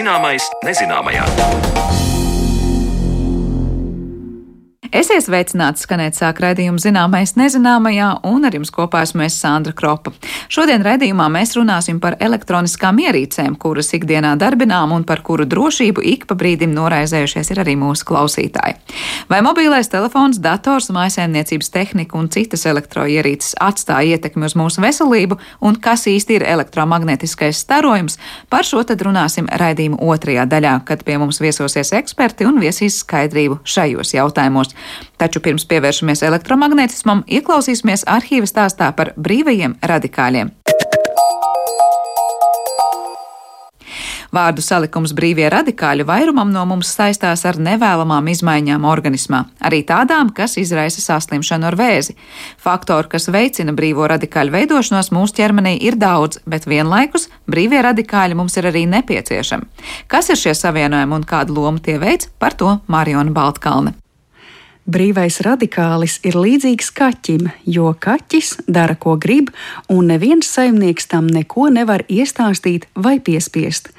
Zināmais nezināmajā. Esiet sveicināti skanēt sāk raidījumu zināmais nezināmajā, un ar jums kopā esmu es Sandra Kropa. Šodien raidījumā mēs runāsim par elektroniskām ierīcēm, kuras ikdienā darbinām un par kuru drošību ik pa brīdim noraizējušies ir arī mūsu klausītāji. Vai mobilais telefons, dators, mājasēmniecības tehnika un citas elektroierīces atstāja ietekmi uz mūsu veselību, un kas īsti ir elektromagnētiskais starojums, par šo tad runāsim raidījuma otrajā daļā, kad pie mums viesosies eksperti un viesīs skaidrību šajos jautājumos. Taču pirms pievēršamies elektromagnētismam, ieklausīsimies arhīva stāstā par brīvajiem radikāļiem. Vārdu salikums brīvie radikāļi vairumam no mums saistās ar nevēlamām izmaiņām organismā, arī tādām, kas izraisa saslimšanu ar vēzi. Faktori, kas veicina brīvo radikāļu veidošanos mūsu ķermenī, ir daudz, bet vienlaikus brīvie radikāļi mums ir arī nepieciešami. Kas ir šie savienojumi un kādu lomu tie veids, par to Mariona Baltkalne. Brīvais radikālis ir līdzīgs kaķim, jo kaķis dara, ko grib, un neviens saimnieks tam neko nevar iestāstīt vai piespiest.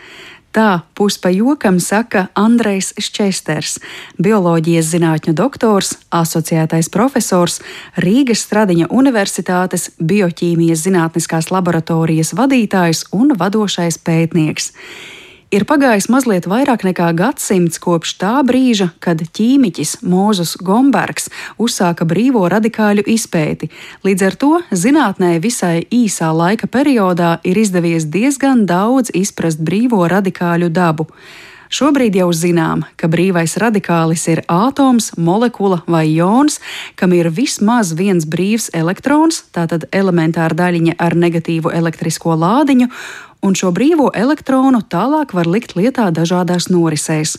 Tā puspa jokam saka Andrejs Šķesters, bioloģijas zinātņu doktors, asociētais profesors, Rīgas Stradiņa Universitātes bioķīmijas zinātniskās laboratorijas vadītājs un vadošais pētnieks. Ir pagājis mazliet vairāk nekā gadsimts kopš tā brīža, kad ķīmiķis Mūzes Gombergs uzsāka brīvo radikāļu izpēti. Līdz ar to zinātnē visai īsā laika periodā ir izdevies diezgan daudz izprast brīvo radikāļu dabu. Šobrīd jau zinām, ka brīvais radikālis ir atoms, molekula vai jons, kam ir vismaz viens brīvs elektrons, tātad elementāra daļiņa ar negatīvu elektrisko lādiņu, un šo brīvo elektronu tālāk var likt lietā dažādās norisēs.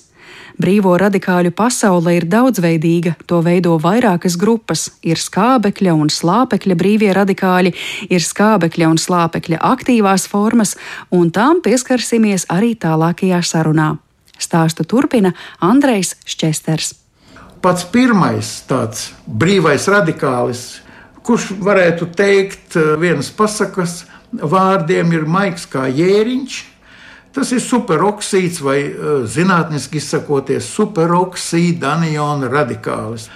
Brīvo radikāļu pasaule ir daudzveidīga, to veido vairākas grupas. Ir skābekļa un slāpekļa brīvie radikāļi, ir skābekļa un slāpekļa aktīvās formas, un tām pieskarsimies arī tālākajā sarunā. Stāstu turpina Andrejs Šķesters. Pats pirmais tāds brīvais radikālis, kurš varētu teikt vienas pasakas, vārdiem ir maigs kā jēriņš. Tas ir superoksīds vai eh, zinātniski izsakoties superoksīda aniona radikālis.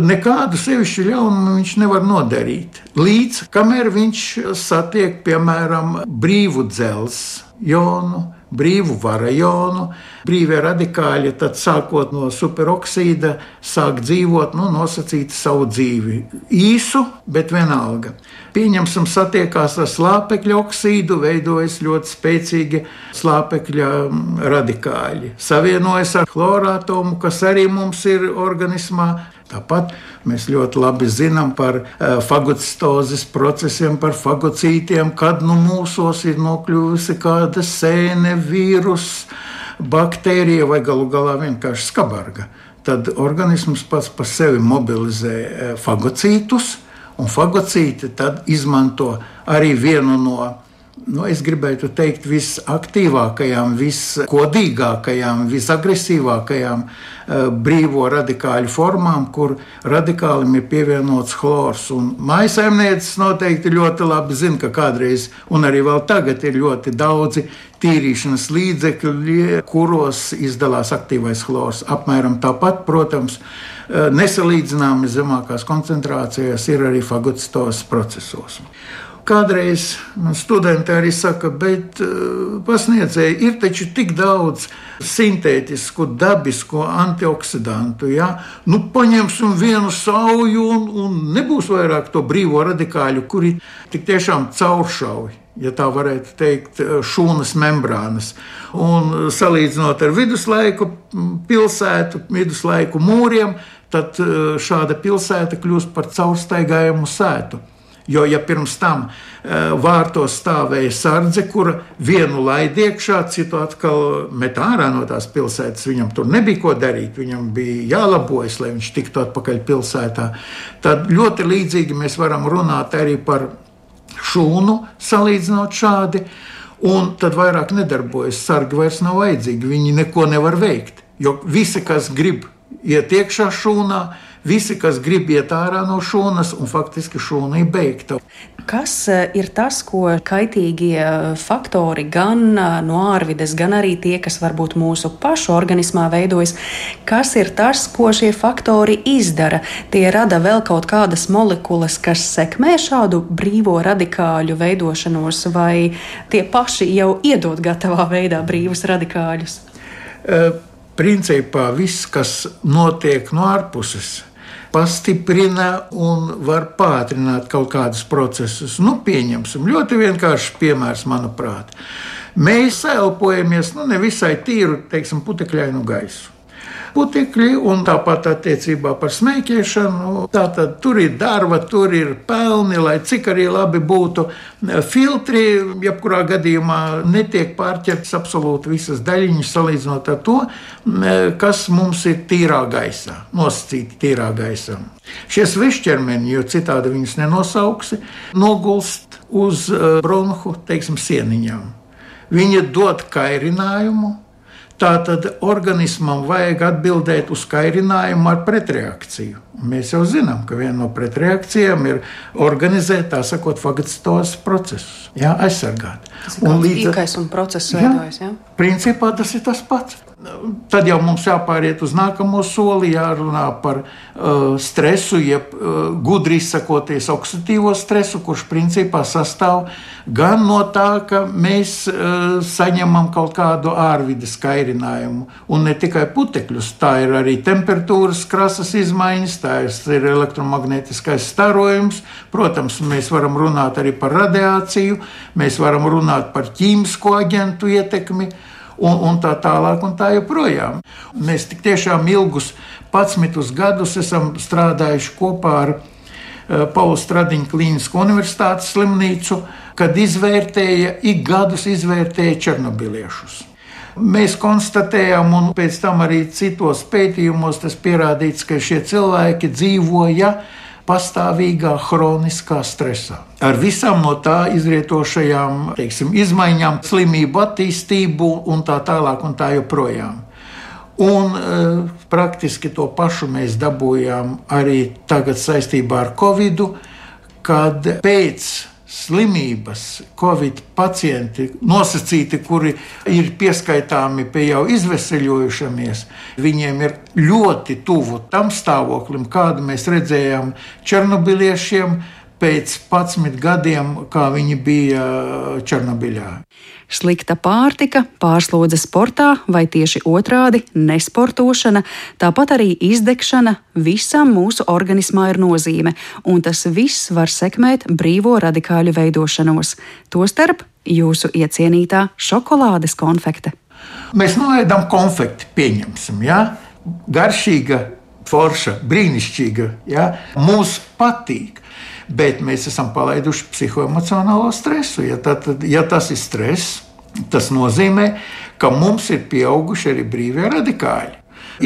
Nekādu sevišķu ļaunumu viņš nevar nodarīt. Līdz kamēr viņš satiek, piemēram, brīvu dzelzceļa jonu, brīvu varajonu, brīvie radikāļi, tad sākot no superoksīda, sāk dzīvot, nu, nosacīt savu dzīvi. Īsu, bet vienalga. Pieņemsim, satiekās ar slāpekļa oksīdu, veidojas ļoti spēcīgi slāpekļa radikāļi. Savienojas ar chlorātomu, kas arī mums ir organismā. Tāpat mēs ļoti labi zinām par uh, fagocitozes procesiem, par fagocītiem, kad nu mūsos ir nokļuvusi kāda sēne, vīruss, baktērija vai galu galā vienkārši skabarga. Tad organisms pats par sevi mobilizē uh, fagocītus, un fagocīti tad izmanto arī vienu no nu, es gribētu teikt, visaktīvākajām, viskodīgākajām, visagresīvākajām uh, brīvo radikāļu formām, kur radikālim ir pievienots chlors. Maisaimnieces noteikti ļoti labi zina, ka kādreiz, un arī vēl tagad, ir ļoti daudzi tīrīšanas līdzekļi, kuros izdalās aktīvais chlors. Apmēram tāpat, protams, uh, nesalīdzināmi zemākās koncentrācijās ir arī fagocitos procesos. Kādreiz man studenti arī saka, bet uh, pasniedzēji ir taču tik daudz sintētisku, dabisku antioksidantu. Ja? Nu, paņemsim vienu sauju un, un nebūs vairāk to brīvo radikāļu, kuri tik tiešām cauršauj. Ja tā varētu teikt, šūnas membrānas. Un salīdzinot ar viduslaiku pilsētu, viduslaiku mūriem, tad šāda pilsēta kļūst par caurstaigājumu sētu. Jo, ja pirms tam uh, vārtos stāvēja sardze, kura vienu laidi iekšā, citu atkal met ārā no tās pilsētas, viņam tur nebija ko darīt, viņam bija jālabojas, lai viņš tiktu atpakaļ pilsētā, tad ļoti līdzīgi mēs varam runāt arī par šūnu, salīdzinot šādi. Un tad vairāk nedarbojas. Sargi vairs nav vajadzīgi. Viņi neko nevar veikt. Jo visi, kas grib iet iekšā šūnā, visi, kas grib iet ārā no šūnas, un faktiski šūna ir beigta. Kas eh, ir tas, ko kaitīgie eh, faktori gan eh, no ārvides, gan arī tie, kas varbūt mūsu pašu organismā veidojas, kas ir tas, ko šie faktori izdara? Tie rada vēl kaut kādas molekulas, kas sekmē šādu brīvo radikāļu veidošanos, vai tie paši jau iedod gatavā veidā brīvus radikāļus? Principā viss, kas notiek no ārpuses, pastiprina un var pātrināt kaut kādus procesus. Nu, pieņemsim ļoti vienkāršs piemērs, manuprāt. Mēs elpojamies nu, nevisai tīru, teiksim, putekļainu gaisu putekļi, un tāpat attiecībā par smēķēšanu. Tātad tur ir darba, tur ir pelni, lai cik arī labi būtu. Filtri, jebkurā gadījumā, netiek pārķertas absolūti visas daļiņas salīdzinot ar to, kas mums ir tīrā gaisā, nosacīti tīrā gaisā. Šie svešķermeņi, jo citādi viņus nenosauksi, nogulst uz eh, bronhu teiksim, sieniņām. Viņi dod kairinājumu, Tātad organismam vajag atbildēt uz kairinājumu ar pretreakciju. Mēs jau zinām, ka viena no pretreakcijām ir organizēt, tā sakot, fagocitos procesus, jā, aizsargāt. Tas ir un līdz ar to procesu veidojas. Jā, principā tas ir tas pats. Tad jau mums jāpāriet uz nākamo soli, jārunā par uh, stresu, jeb uh, gudri izsakoties oksidatīvo stresu, kurš principā sastāv gan no tā, ka mēs uh, saņemam kaut kādu ārvides kairinājumu, un ne tikai putekļus, tā ir arī temperatūras krasas izmaiņas, tā ir elektromagnētiskais starojums. Protams, mēs varam runāt arī par radiāciju, mēs varam runāt par ķīmisko aģentu ietekmi un, un tā tālāk, un tā joprojām. Mēs tik tiešām ilgus 11 gadus esam strādājuši kopā ar eh, Pauli Stradiņa Klinisko universitātes slimnīcu, kad izvērtēja, ik gadus izvērtēja černobiliešus. Mēs konstatējām, un pēc tam arī citos pētījumos tas pierādīts, ka šie cilvēki dzīvoja pastāvīgā hroniskā stresā. Ar visām no tā izrietošajām teiksim, izmaiņām, slimību attīstību un tā tālāk un tā joprojām. Un e, praktiski to pašu mēs dabūjām arī tagad saistībā ar Covid, kad pēc slimības, covid pacienti, nosacīti, kuri ir pieskaitāmi pie jau izveseļojušamies, viņiem ir ļoti tuvu tam stāvoklim, kādu mēs redzējām Černobiliešiem pēc 11 gadiem, kā viņi bija Černobiļā. Slikta pārtika, pārslodze sportā vai tieši otrādi - nesportošana, tāpat arī izdegšana visam mūsu organismā ir nozīme, un tas viss var sekmēt brīvo radikāļu veidošanos, tostarp jūsu iecienītā šokolādes konfekte. Mēs noēdam konfekti, pieņemsim, ja? garšīga, forša, brīnišķīga, ja? mums patīk bet mēs esam palaiduši psihoemocionālo stresu. Ja, tad, ja tas ir stress, tas nozīmē, ka mums ir pieauguši arī brīvie radikāļi.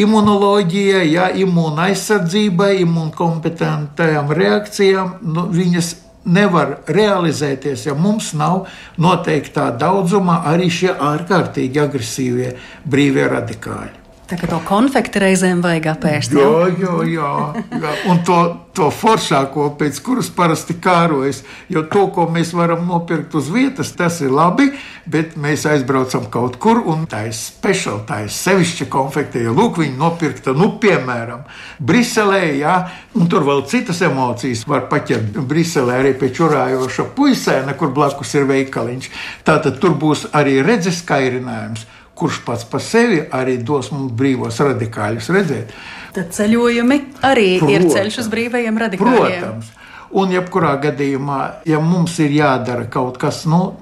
Imunoloģija, ja imūna aizsardzībai, imūnkompetentajām reakcijām, nu, viņas nevar realizēties, ja mums nav noteiktā daudzumā arī šie ārkārtīgi agresīvie brīvie radikāļi. Tā kā to konfekti reizēm vajag apēst. Jā, jā, jā. jā. Un to, to foršāko, pēc kuras parasti kārojas. Jo to, ko mēs varam nopirkt uz vietas, tas ir labi, bet mēs aizbraucam kaut kur, un tā ir speciāla, tā ir sevišķa konfekte. Ja lūk, viņi nopirkta, nu, piemēram, Briselē, jā, un tur vēl citas emocijas var paķert Briselē arī pie čurājoša puisēna, kur blakus ir veikaliņš. Tātad tur būs arī redzes kairinājums kurš pats par sevi arī dos mums brīvos radikāļus redzēt. Tad ceļojumi arī protams, ir ceļš uz brīvajiem radikāļiem. Protams. Un, jebkurā gadījumā, ja mums ir jādara kaut kas nu,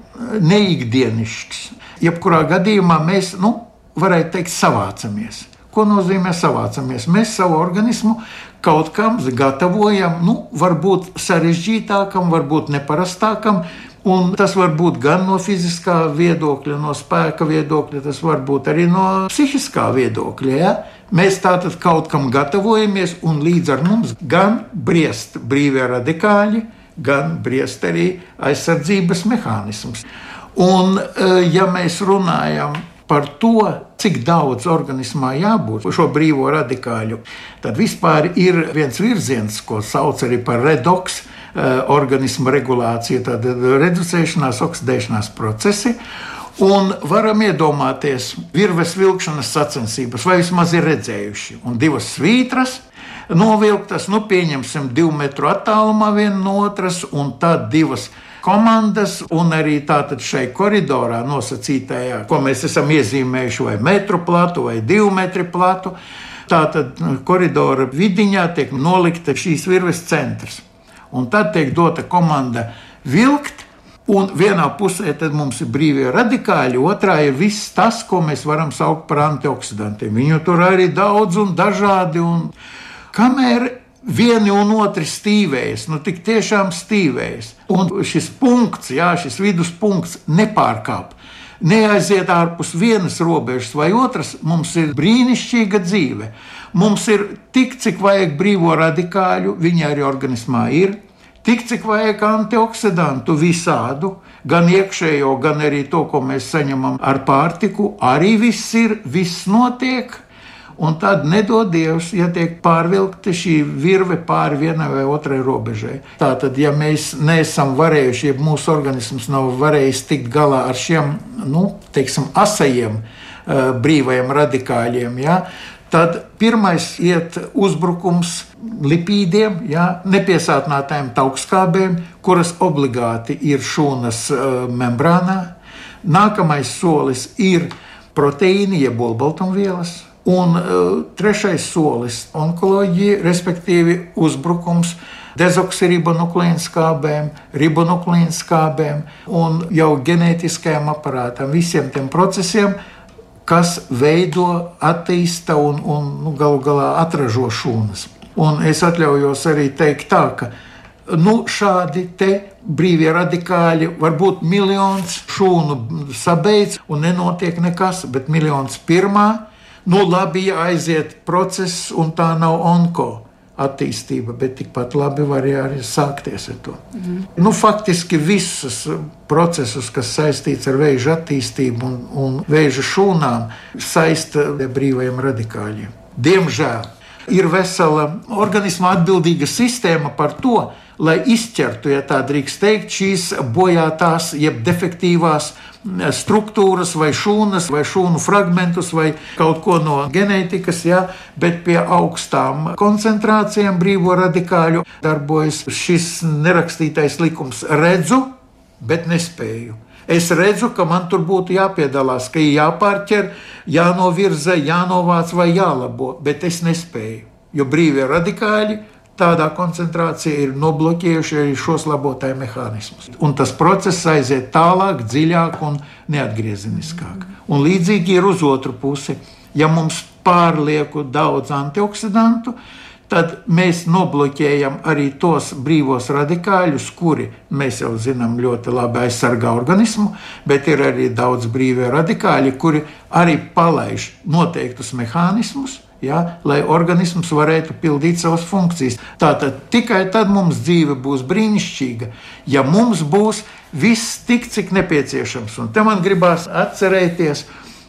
neikdienišķs, jebkurā gadījumā mēs, nu, varētu teikt, savācamies. Ko nozīmē savācamies? Mēs savu organismu kaut kam gatavojam, nu, varbūt sarežģītākam, varbūt neparastākam, Un tas var būt gan no fiziskā viedokļa, no spēka viedokļa, tas var būt arī no psihiskā viedokļa. Ja? Mēs tātad kaut kam gatavojamies, un līdz ar mums gan briest brīvie radikāļi, gan briest arī aizsardzības mehānisms. Un, e, ja mēs runājam par to, cik daudz organismā jābūt šo brīvo radikāļu, tad vispār ir viens virziens, ko sauc arī par redoks. Eh, organisma regulācija, tad reducēšanās, oksidēšanās procesi. Un varam iedomāties, virves vilkšanas sacensības, vai vismaz ir redzējuši, un divas svītras novilktas, nu, pieņemsim, divu metru attālumā viena no otras, un tad divas komandas, un arī tātad šai koridorā nosacītajā, ko mēs esam iezīmējuši, vai metru platu, vai divu metru platu. Tātad koridora vidiņā tiek nolikta šīs virves centrs. Un tad tiek dota komanda vilkt, Un vienā pusē mums ir brīvie radikāļi, otrā ir viss tas, ko mēs varam saukt par antioksidantiem. Viņu tur arī daudz un dažādi. Un kamēr vieni un otri stīvējas, nu tik tiešām stīvējas. Un šis punkts, jā, šis viduspunkts nepārkāp. Neaiziet ārpus vienas robežas vai otras, mums ir brīnišķīga dzīve. Mums ir tik, cik vajag brīvo radikāļu, viņi arī organismā ir. Tik cik vajag antioksidantu visādu, gan iekšējo, gan arī to, ko mēs saņemam ar pārtiku, arī viss ir, viss notiek. Un tad nedod Dievs, ja tiek pārvilkta šī virve pāri vienai vai otrai robežai. Tātad, ja mēs neesam varējuši, ja mūsu organisms nav varējis tikt galā ar šiem, nu, teiksim, asajiem uh, brīvajiem radikāļiem, ja, tad pirmais iet uzbrukums lipīdiem, ja, nepiesātinātājiem taukskābēm, kuras obligāti ir šūnas uh, membrānā. Nākamais solis ir proteīni, jeb olbaltumvielas Un uh, trešais solis - onkoloģija, respektīvi uzbrukums dezoksiribonukleīna skābēm, ribonukleīna skābēm un jau ģenētiskajam aparātam, visiem tiem procesiem, kas veido, attīsta un, un nu, galu galā atražo šūnas. Un es atļaujos arī teikt tā, ka nu, šādi brīvie radikāļi, varbūt miljons šūnu sabeidz un nenotiek nekas, bet miljons pirmā Nu, labi, ja aiziet process, un tā nav onko attīstība, bet tikpat labi var arī sākties ar to. Mm. Nu, faktiski visus procesus, kas saistīts ar vēža attīstību un, un vēža šūnām, saista brīvajiem radikāļiem. Diemžēl ir vesela organisma atbildīga sistēma par to, lai izķertu, ja tā drīkst teikt, šīs bojātās, jeb defektīvās struktūras, vai šūnas, vai šūnu fragmentus, vai kaut ko no ģenētikas, ja, bet pie augstām koncentrācijām brīvo radikāļu darbojas šis nerakstītais likums. Redzu, bet nespēju. Es redzu, ka man tur būtu jāpiedalās, ka ir jāpārķer, jānovirza, jānovāc vai jālabo, bet es nespēju. Jo brīvie radikāļi tādā koncentrācijā ir nobloķējuši arī šos labotāju mehānismus. Un tas process aiziet tālāk, dziļāk un neatgriezeniskāk. Un līdzīgi ir uz otru pusi. Ja mums pārlieku daudz antioksidantu, tad mēs nobloķējam arī tos brīvos radikāļus, kuri mēs jau zinām ļoti labi aizsargā organismu, bet ir arī daudz brīvie radikāļi, kuri arī palaiž noteiktus mehānismus, ja, lai organisms varētu pildīt savas funkcijas. Tātad tikai tad mums dzīve būs brīnišķīga, ja mums būs viss tik, cik nepieciešams. Un te man gribās atcerēties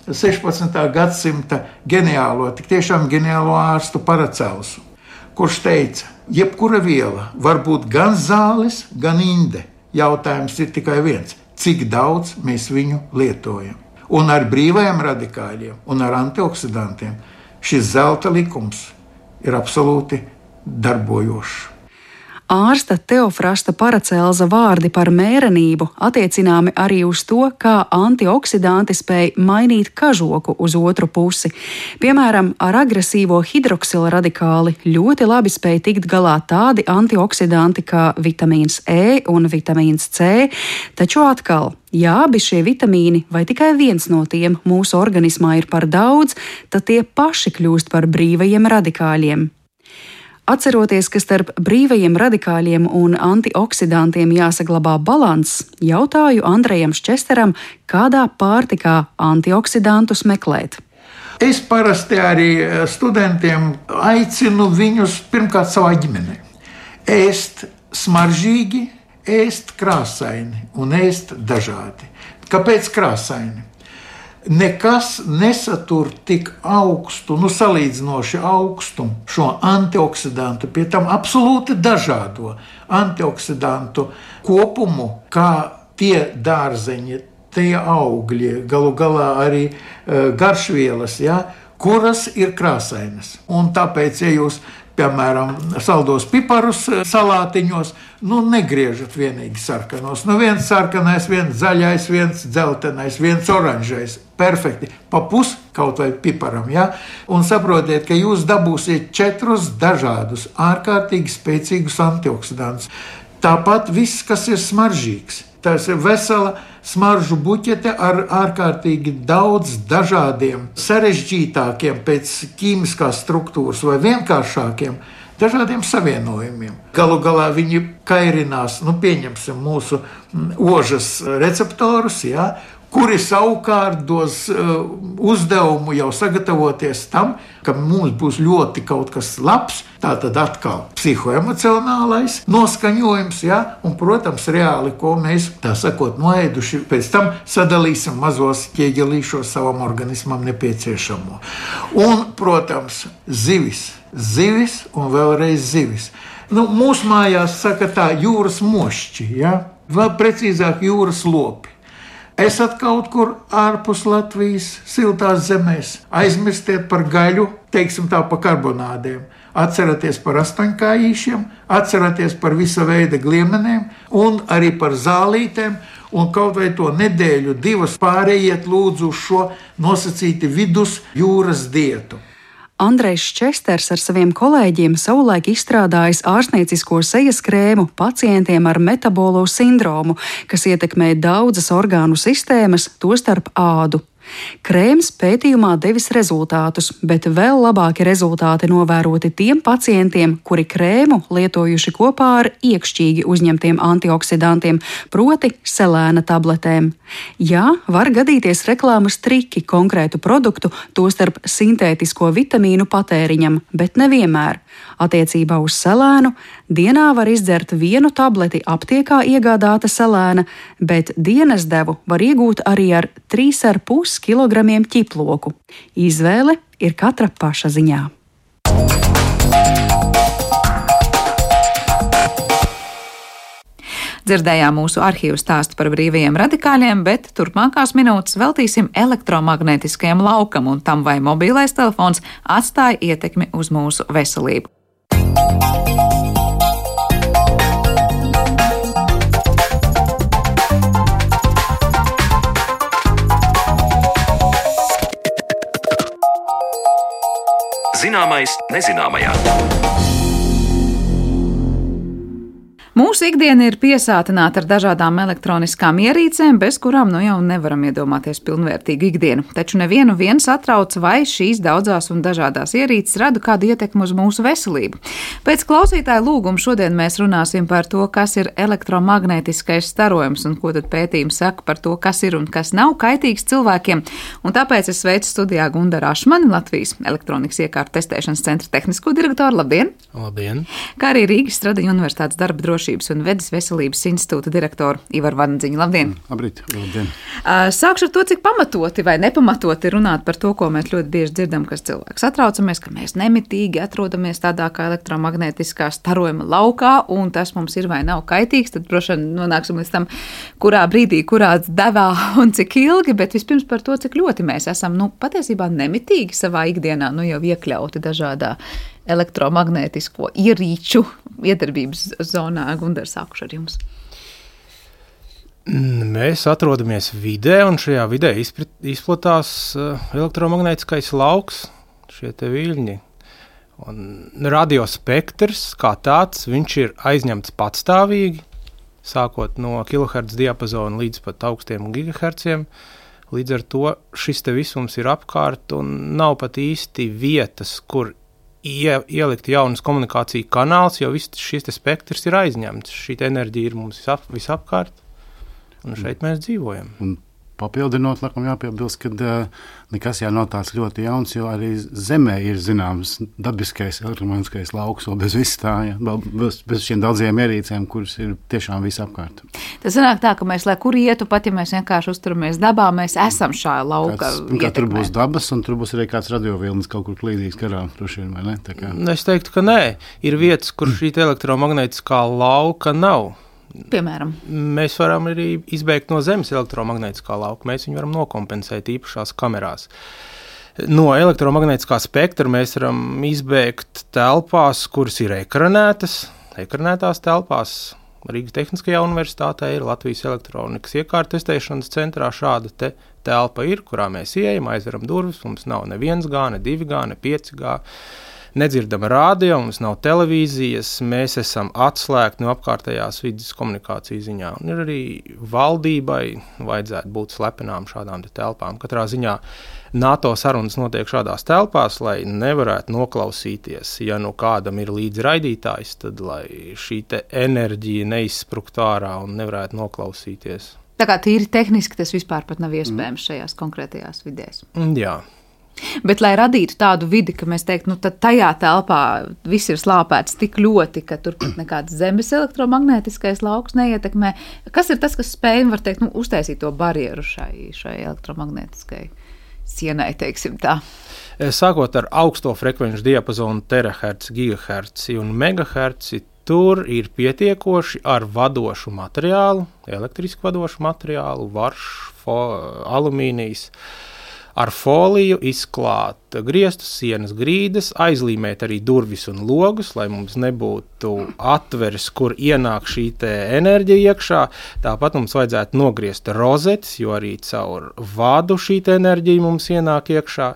16. gadsimta ģeniālo, tik tiešām ģeniālo ārstu Paracelsu, kurš teica, jebkura viela var būt gan zāles, gan inde. Jautājums ir tikai viens - cik daudz mēs viņu lietojam. Un ar brīvajiem radikāļiem un ar antioksidantiem šis zelta likums ir absolūti darbojošs. Ārsta Teofrasta Paracelza vārdi par mērenību attiecināmi arī uz to, kā antioksidanti spēj mainīt kažoku uz otru pusi. Piemēram, ar agresīvo hidroksila radikāli ļoti labi spēj tikt galā tādi antioksidanti kā vitamīns E un vitamīns C, taču atkal Ja abi šie vitamīni vai tikai viens no tiem mūsu organismā ir par daudz, tad tie paši kļūst par brīvajiem radikāļiem. Atceroties, ka starp brīvajiem radikāļiem un antioksidantiem jāsaglabā līdzsvars, jautāju Andrejam Šķesteram, kādā pārtikā antioksidantus meklēt. Es parasti arī eh, studentiem aicinu viņus pirmkārt savā ģimenē ēst smaržīgi, ēst krāsaini un ēst dažādi. Kāpēc krāsaini? nekas nesatur tik augstu, nu, salīdzinoši augstu šo antioksidantu, pie tam absolūti dažādo antioksidantu kopumu, kā tie dārzeņi, tie augļi, galu galā arī uh, garšvielas, ja, kuras ir krāsainas. Un tāpēc, ja jūs piemēram, saldos piparus eh, salātiņos, nu, negriežat vienīgi sarkanos. Nu, viens sarkanais, viens zaļais, viens dzeltenais, viens oranžais. Perfekti. Pa pus kaut vai piparam. Ja? Un saprotiet, ka jūs dabūsiet četrus dažādus, ārkārtīgi spēcīgus antioksidantus. Tāpat viss, kas ir smaržīgs. Tas ir vesela smaržu buķete ar ārkārtīgi daudz dažādiem, sarežģītākiem pēc ķīmiskās struktūras vai vienkāršākiem. Dažādiem savienojumiem. Galu galā viņi kairinās, nu, pieņemsim mūsu mm, ožas receptorus, ja, kuri savukārt dos uh, uzdevumu jau sagatavoties tam, ka mums būs ļoti kaut kas labs. Tā tad atkal psihoemocionālais noskaņojums, ja? un, protams, reāli, ko mēs tā sakot, noēduši, pēc tam sadalīsim mazos ķieģelīšos savam organismam nepieciešamo. Un, protams, zivis, zivis un vēlreiz zivis. Nu, mūsu mājās saka tā jūras mošķi, ja? vēl precīzāk jūras lopi esat kaut kur ārpus Latvijas, siltās zemēs, aizmirstiet par gaļu, teiksim tā, par karbonādiem. Atcerieties par astoņkājīšiem, atcerieties par visa veida gliemenēm un arī par zālītēm. Un kaut vai to nedēļu, divas pārējiet lūdzu uz šo nosacīti vidus jūras dietu. Andrejs Česters ar saviem kolēģiem savulaik izstrādājis ārstniecisko sejas krēmu pacientiem ar metabolo sindromu, kas ietekmē daudzas orgānu sistēmas, tostarp ādu. Krēms pētījumā devis rezultātus, bet vēl labāki rezultāti novēroti tiem pacientiem, kuri krēmu lietojuši kopā ar iekšķīgi uzņemtiem antioksidantiem, proti selēna tabletēm. Jā, var gadīties reklāmas triki konkrētu produktu, tostarp sintētisko vitamīnu patēriņam, bet nevienmēr. Attiecībā uz selēnu dienā var izdzert vienu tableti aptiekā iegādāta selēna, bet dienas devu var iegūt arī ar 3,5 kg ķiploku. Izvēle ir katra paša ziņā. Dzirdējām mūsu arhīvu stāstu par brīvajiem radikāļiem, bet turpmākās minūtes veltīsim elektromagnētiskajam laukam un tam, vai mobilais telefons atstāja ietekmi uz mūsu veselību. Zināmais nezināmajā. Mūsu ikdiena ir piesātināta ar dažādām elektroniskām ierīcēm, bez kurām nu jau nevaram iedomāties pilnvērtīgu ikdienu. Taču nevienu viens atrauc, vai šīs daudzās un dažādās ierīces rada kādu ietekmi uz mūsu veselību. Pēc klausītāja lūguma šodien mēs runāsim par to, kas ir elektromagnētiskais starojums un ko tad pētījums saka par to, kas ir un kas nav kaitīgs cilvēkiem. Un tāpēc es sveicu studijā Gundaru Ašmani, Latvijas elektronikas iekārtu testēšanas centra tehnisko direktoru. Labdien! Labdien! Kā arī Rīgas Stradiņu universitātes darba drošības drošības un vedes veselības institūta direktoru Ivaru Vandziņu. Labdien! Mm, labrīt, labdien! Sākšu ar to, cik pamatoti vai nepamatoti runāt par to, ko mēs ļoti bieži dzirdam, kas cilvēks atraucamies, ka mēs nemitīgi atrodamies tādā kā elektromagnētiskā starojuma laukā, un tas mums ir vai nav kaitīgs. Tad, droši vien, nonāksim līdz tam, kurā brīdī, kurā devā un cik ilgi, bet vispirms par to, cik ļoti mēs esam nu, patiesībā nemitīgi savā ikdienā nu, jau iekļauti dažādā elektromagnētisko ierīču iedarbības zonā. Gundars, sākuši ar jums. Mēs atrodamies vidē, un šajā vidē izplatās uh, elektromagnētiskais lauks, šie viļņi. Un radiospektrs kā tāds ir aizņemts patstāvīgi, sākot no kilohertz diapazona līdz pat augstiem gigahertziem. Līdz ar to šis visums ir apkārt, un nav pat īsti vietas, kur ie, ielikt jaunas komunikāciju kanāls, jo viss šis spektrs ir aizņemts. Šī enerģija ir mums visap, visapkārt, un šeit mēs dzīvojam. Un papildinot, laikam jāpiebilst, ka uh, nekas jau nav tāds ļoti jauns, jo arī Zemē ir zināms dabiskais elektromagnētiskais lauks, vēl bez vis tā, ja, bez, bez šiem daudziem ierīcēm, kuras ir tiešām visapkārt. Tas sanāk tā, ka mēs, lai kur ietu, pat ja mēs vienkārši uzturamies dabā, mēs esam šajā lauka. Kāds, tur būs dabas, un tur būs arī kāds radiovilnis kaut kur klīdīgs garām, droši vien, vai ne? Kā... Es teiktu, ka nē. Ir vietas, kur šī elektromagnētiskā lauka nav. Piemēram, mēs varam arī izbeigt no Zemes elektromagnētiskā lauka. Mēs viņu varam nokompensēt īpašās kamerās. No elektromagnētiskā spektra mēs varam izbeigt telpās, kuras ir ekranētas, ekranētās telpās. Rīgas Tehniskajā universitātē ir Latvijas elektronikas iekārtu testēšanas centrā šāda te telpa, ir, kurā mēs ieejam, aizveram durvis. Mums nav ne viens gāne, ne divi gāne, ne pieci gāne nedzirdam rādio, mums nav televīzijas, mēs esam atslēgti no apkārtējās vidas komunikācijas ziņā. Un ir arī valdībai vajadzētu būt slepenām šādām te telpām. Katrā ziņā NATO sarunas notiek šādās telpās, lai nevarētu noklausīties. Ja nu kādam ir līdzi raidītājs, tad lai šī enerģija neizsprūgtu ārā un nevarētu noklausīties. Tā kā tīri tehniski tas vispār nav iespējams šajās konkrētajās vidēs. Jā. Bet, lai radītu tādu vidi, ka mēs teiktu, nu, tajā telpā viss ir slāpēts tik ļoti, ka tur pat nekāds zemes elektromagnētiskais lauks neietekmē, kas ir tas, kas spēj, var teikt, nu, uztaisīt to barjeru šai, šai elektromagnētiskai sienai, teiksim tā. Eh, sākot ar augsto frekvenču diapazonu, terahertz, gigahertz un megahertz, tur ir pietiekoši ar vadošu materiālu, elektrisku vadošu materiālu, varš, alumīnijas. Uh, ar foliju izklāt grieztus, sienas grīdas, aizlīmēt arī durvis un logus, lai mums nebūtu atveres, kur ienāk šī enerģija iekšā. Tāpat mums vajadzētu nogriezt rozetes, jo arī caur vadu šī enerģija mums ienāk iekšā.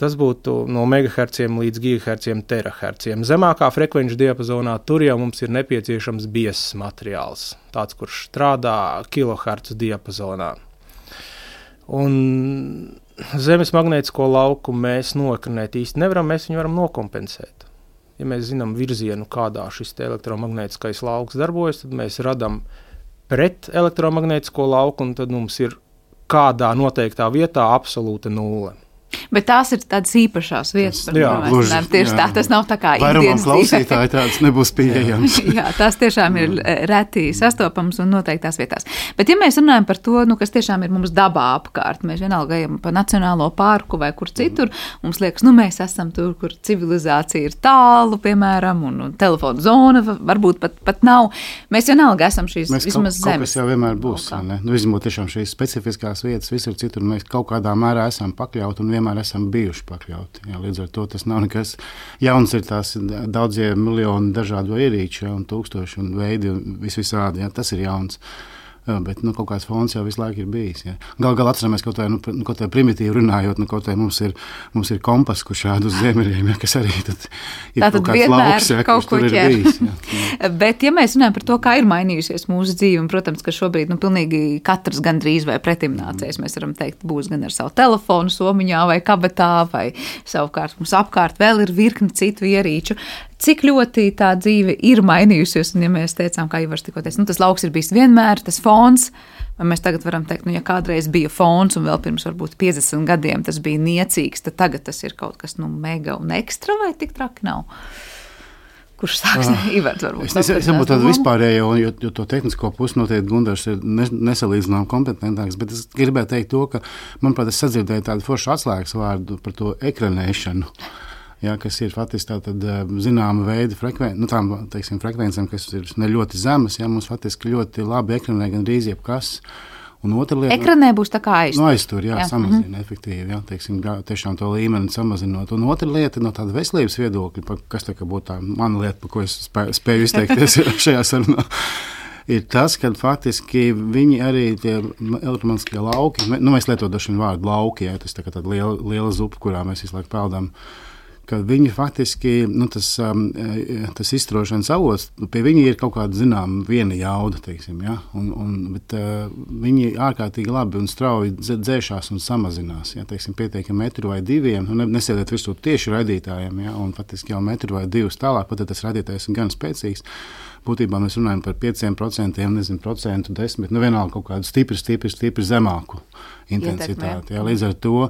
Tas būtu no megahertziem līdz gigahertziem, terahertziem. Zemākā frekvenču diapazonā tur jau mums ir nepieciešams biezs materiāls, tāds, kurš strādā kilohertzu diapazonā. Un zemes magnētisko lauku mēs nokrinēt īsti nevaram, mēs viņu varam nokompensēt. Ja mēs zinām virzienu, kādā šis elektromagnētiskais lauks darbojas, tad mēs radām pret elektromagnētisko lauku, un tad mums ir kādā noteiktā vietā absolūta nulle. Bet tās ir tādas īpašas vietas, kurām mēs runājam. Tieši jā. tā, tas nav tā kā ikdienas klausītāji tāds nebūs pieejams. jā, tās tiešām ir eh, reti sastopams un noteiktās vietās. Bet ja mēs runājam par to, nu, kas tiešām ir mums dabā apkārt, mēs vienalga ejam pa nacionālo parku vai kur citur, mm. mums liekas, nu, mēs esam tur, kur civilizācija ir tālu, piemēram, un, un telefona zona varbūt pat, pat nav. Mēs vienalga esam šīs mēs vismaz kaut, zemes. Tas jau vienmēr būs, ne? Nu, izņemot tiešām šīs specifiskās vietas, visur citur mēs kaut kādā mērā esam pakļauti un vienmēr esam bijuši pakļauti. Jā, līdz ar to tas nav nekas jauns. Ir tās daudzie miljoni dažādu ierīču, ja, un tūkstoši un veidi un vis visādi. Jā, tas ir jauns. Jā, bet nu, kaut kāds fons jau visu laiku ir bijis. Ja. Galu galā atceramies kaut kādā nu, nu, primitīvi runājot, nu, kaut kā mums ir, mums ir kompas, kurš šādi uz ziemeļiem, ja, kas arī ir kaut kāds lauks, ja, kaut kur ir bijis. Ja, ja. bet, ja mēs runājam par to, kā ir mainījusies mūsu dzīve, un, protams, ka šobrīd nu, pilnīgi katrs gandrīz vai pretimnācējs, mēs varam teikt, būs gan ar savu telefonu somiņā vai kabatā, vai savukārt mums apkārt vēl ir virkni citu ierīču cik ļoti tā dzīve ir mainījusies. Un, ja mēs teicām, kā jau tikko teicu, nu, tas lauks ir bijis vienmēr, tas fons. Vai mēs tagad varam teikt, nu, ja kādreiz bija fons un vēl pirms varbūt 50 gadiem tas bija niecīgs, tad tagad tas ir kaut kas nu, mega un ekstra vai tik traki nav? Kurš sāks ah. Ivert, varbūt? Es nesaprotu tādu vispārējo, jo, jo to tehnisko pusi noteikti Gundars ir nesalīdzinām kompetentāks, bet es gribēju teikt to, ka, manuprāt, es sadzirdēju tādu foršu atslēgas vārdu par to ekranēšanu ja, kas ir faktiski tāda zināma veida frekven, nu, tām, teiksim, frekvencēm, kas ir ne ļoti zemas. Ja, mums faktiski ļoti labi ekranē gan drīz jebkas. Un otra lieta, ekranē būs tā kā aiztur. No nu, aiztur, jā, jā. samazina mm -hmm. efektīvi, jā, teiksim, tiešām to līmeni samazinot. Un otra lieta no tāda veselības viedokļa, kas tā būtu tā mana lieta, par ko es spēju, spēju izteikties šajā sarunā. Ir tas, ka faktiski viņi arī tie elektromagnetiskie lauki, nu, mēs lietojam dažu vārdu lauki, ja tas tā kā tāda liela, liela zupa, kurā mēs visu laiku peldam. Uh, ka viņi faktiski, nu, tas, um, tas izstrošanas avots, nu, pie viņa ir kaut kāda zināma viena jauda, teiksim, ja? un, un, bet uh, viņi ārkārtīgi labi un strauji dzēšās un samazinās. Ja? Teiksim, pietiek metru vai diviem, nu, nesēdiet virsū tieši radītājiem, ja? un faktiski jau metru vai divus tālāk, pat ja tas radītājs ir gan spēcīgs būtībā mēs runājam par 5%, nezinu, procentu, 10%, nu vienalga kaut kādu stipri, stipri, stipri zemāku intensitāti. Jā, līdz ar to,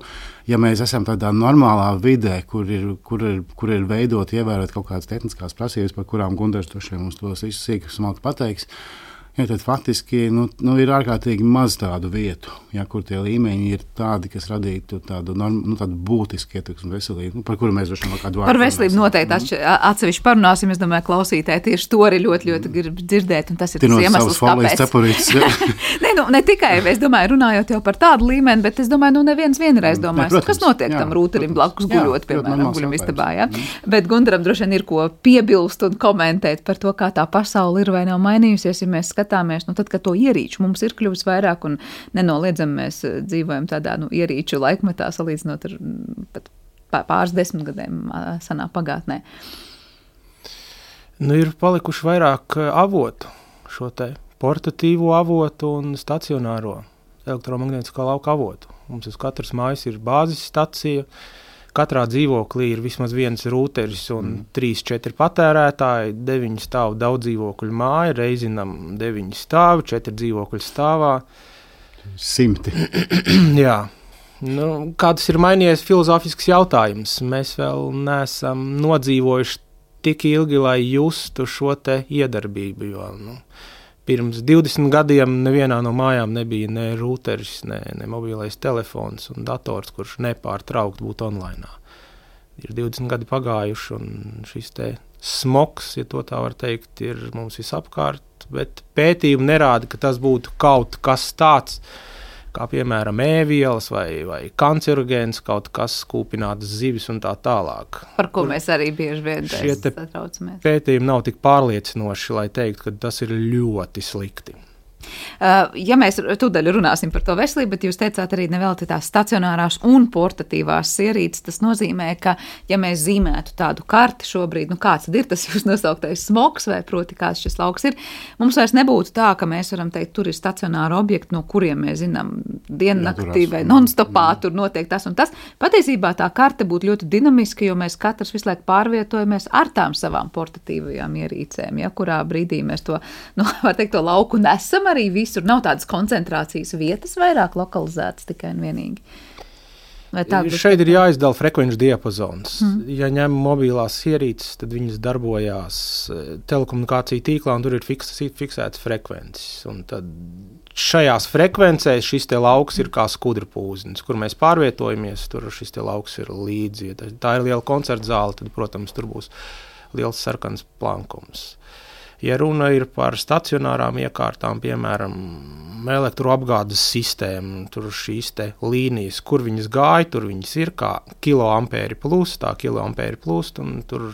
ja mēs esam tādā normālā vidē, kur ir, kur ir, kur ir veidot, ievērot kaut kādas tehniskās prasības, par kurām Gunārs to šiem mums tos visus sīkāk pateiks, Ja, tad faktiski nu, nu, ir ārkārtīgi maz tādu vietu, ja, kur tie līmeņi ir tādi, kas radītu tādu, nu, tādu būtisku ietekmi veselību, nu, par kuru mēs droši vien kādu vārdu. Par veselību noteikti mm. atsevišķi parunāsim. Es domāju, klausītāji tieši to arī ļoti, ļoti grib dzirdēt. Tas ir tas iemesls, kāpēc. ne, nu, ne tikai, es domāju, runājot jau par tādu līmeni, bet es domāju, nu neviens vienreiz domās, ne, protams, kas notiek jā, tam rūterim blakus guļot, piemēram, guļamistabā. Ja? Mm. Bet Gundaram droši vien ir ko piebilst un komentēt par to, kā tā pasaule ir vai nav mainījusies, ja skatāmies, nu, tad, kad to ierīču mums ir kļuvis vairāk un nenoliedzami mēs eh, dzīvojam tādā nu, ierīču laikmetā, salīdzinot ar mm, pāris desmitgadēm senā pagātnē. Nu, ir palikuši vairāk eh, avotu, šo te portatīvo avotu un stacionāro elektromagnētiskā lauka avotu. Mums uz katras mājas ir bāzes stacija, uh, Katrā dzīvoklī ir vismaz viens rūteris un mm. trīs, četri patērētāji. Deviņi stāv daudz dzīvokļu māja, reizinam deviņi stāvi, četri dzīvokļi stāvā. Simti. Jā. Nu, kāds ir mainījies filozofisks jautājums? Mēs vēl neesam nodzīvojuši tik ilgi, lai justu šo iedarbību. Jo, nu, pirms 20 gadiem nevienā no mājām nebija ne routeris, ne, ne mobilais telefons un dators, kurš nepārtraukti būtu online. Ir 20 gadi pagājuši, un šis smogs, ja tā var teikt, ir mums visapkārt. Bet pētījumi nerāda, ka tas būtu kaut kas tāds, kas kā piemēram ēvielas vai, vai kancerogēns, kaut kas kūpinātas zivis un tā tālāk. Par ko Kur mēs arī bieži vien satraucamies. Pētījumi nav tik pārliecinoši, lai teiktu, ka tas ir ļoti slikti. Uh, ja mēs tūdaļ runāsim par to veselību, bet jūs teicāt arī nevelti tās stacionārās un portatīvās ierīces, tas nozīmē, ka, ja mēs zīmētu tādu karti šobrīd, nu kāds ir tas jūs nosauktais smogs, vai proti kāds šis lauks ir, mums vairs nebūtu tā, ka mēs varam teikt, tur ir stacionāri objekti, no kuriem mēs zinām diennaktī vai nonstopā, tur notiek tas un tas. Patiesībā tā karte būtu ļoti dinamiska, jo mēs katrs visu laiku pārvietojamies ar tām savām portatīvajām ierīcēm, ja kurā brīdī mēs to, nu, var teikt, to lauku nesam arī visur. Nav tādas koncentrācijas vietas vairāk lokalizētas tikai un vienīgi. Šeit ir jāizdala frekvenču diapazons. Mm. Ja ņem mobilās ierīces, tad viņas darbojās eh, telekomunikāciju tīklā, un tur ir fiks, fiksētas frekvences. Šajās frekvencēs šis lauks ir kā skudra pūznis, kur mēs pārvietojamies. Tur šis lauks ir līdzi. Ja tā ir liela koncerta zāle, tad, protams, tur būs liels sarkans plankums. Ja runa ir par stacionārām iekārtām, piemēram, elektroapgādes sistēmu, tur šīs līnijas, kur viņas gāja, tur viņas ir kā kiloampēri plus, tā kiloampēri plus, un tur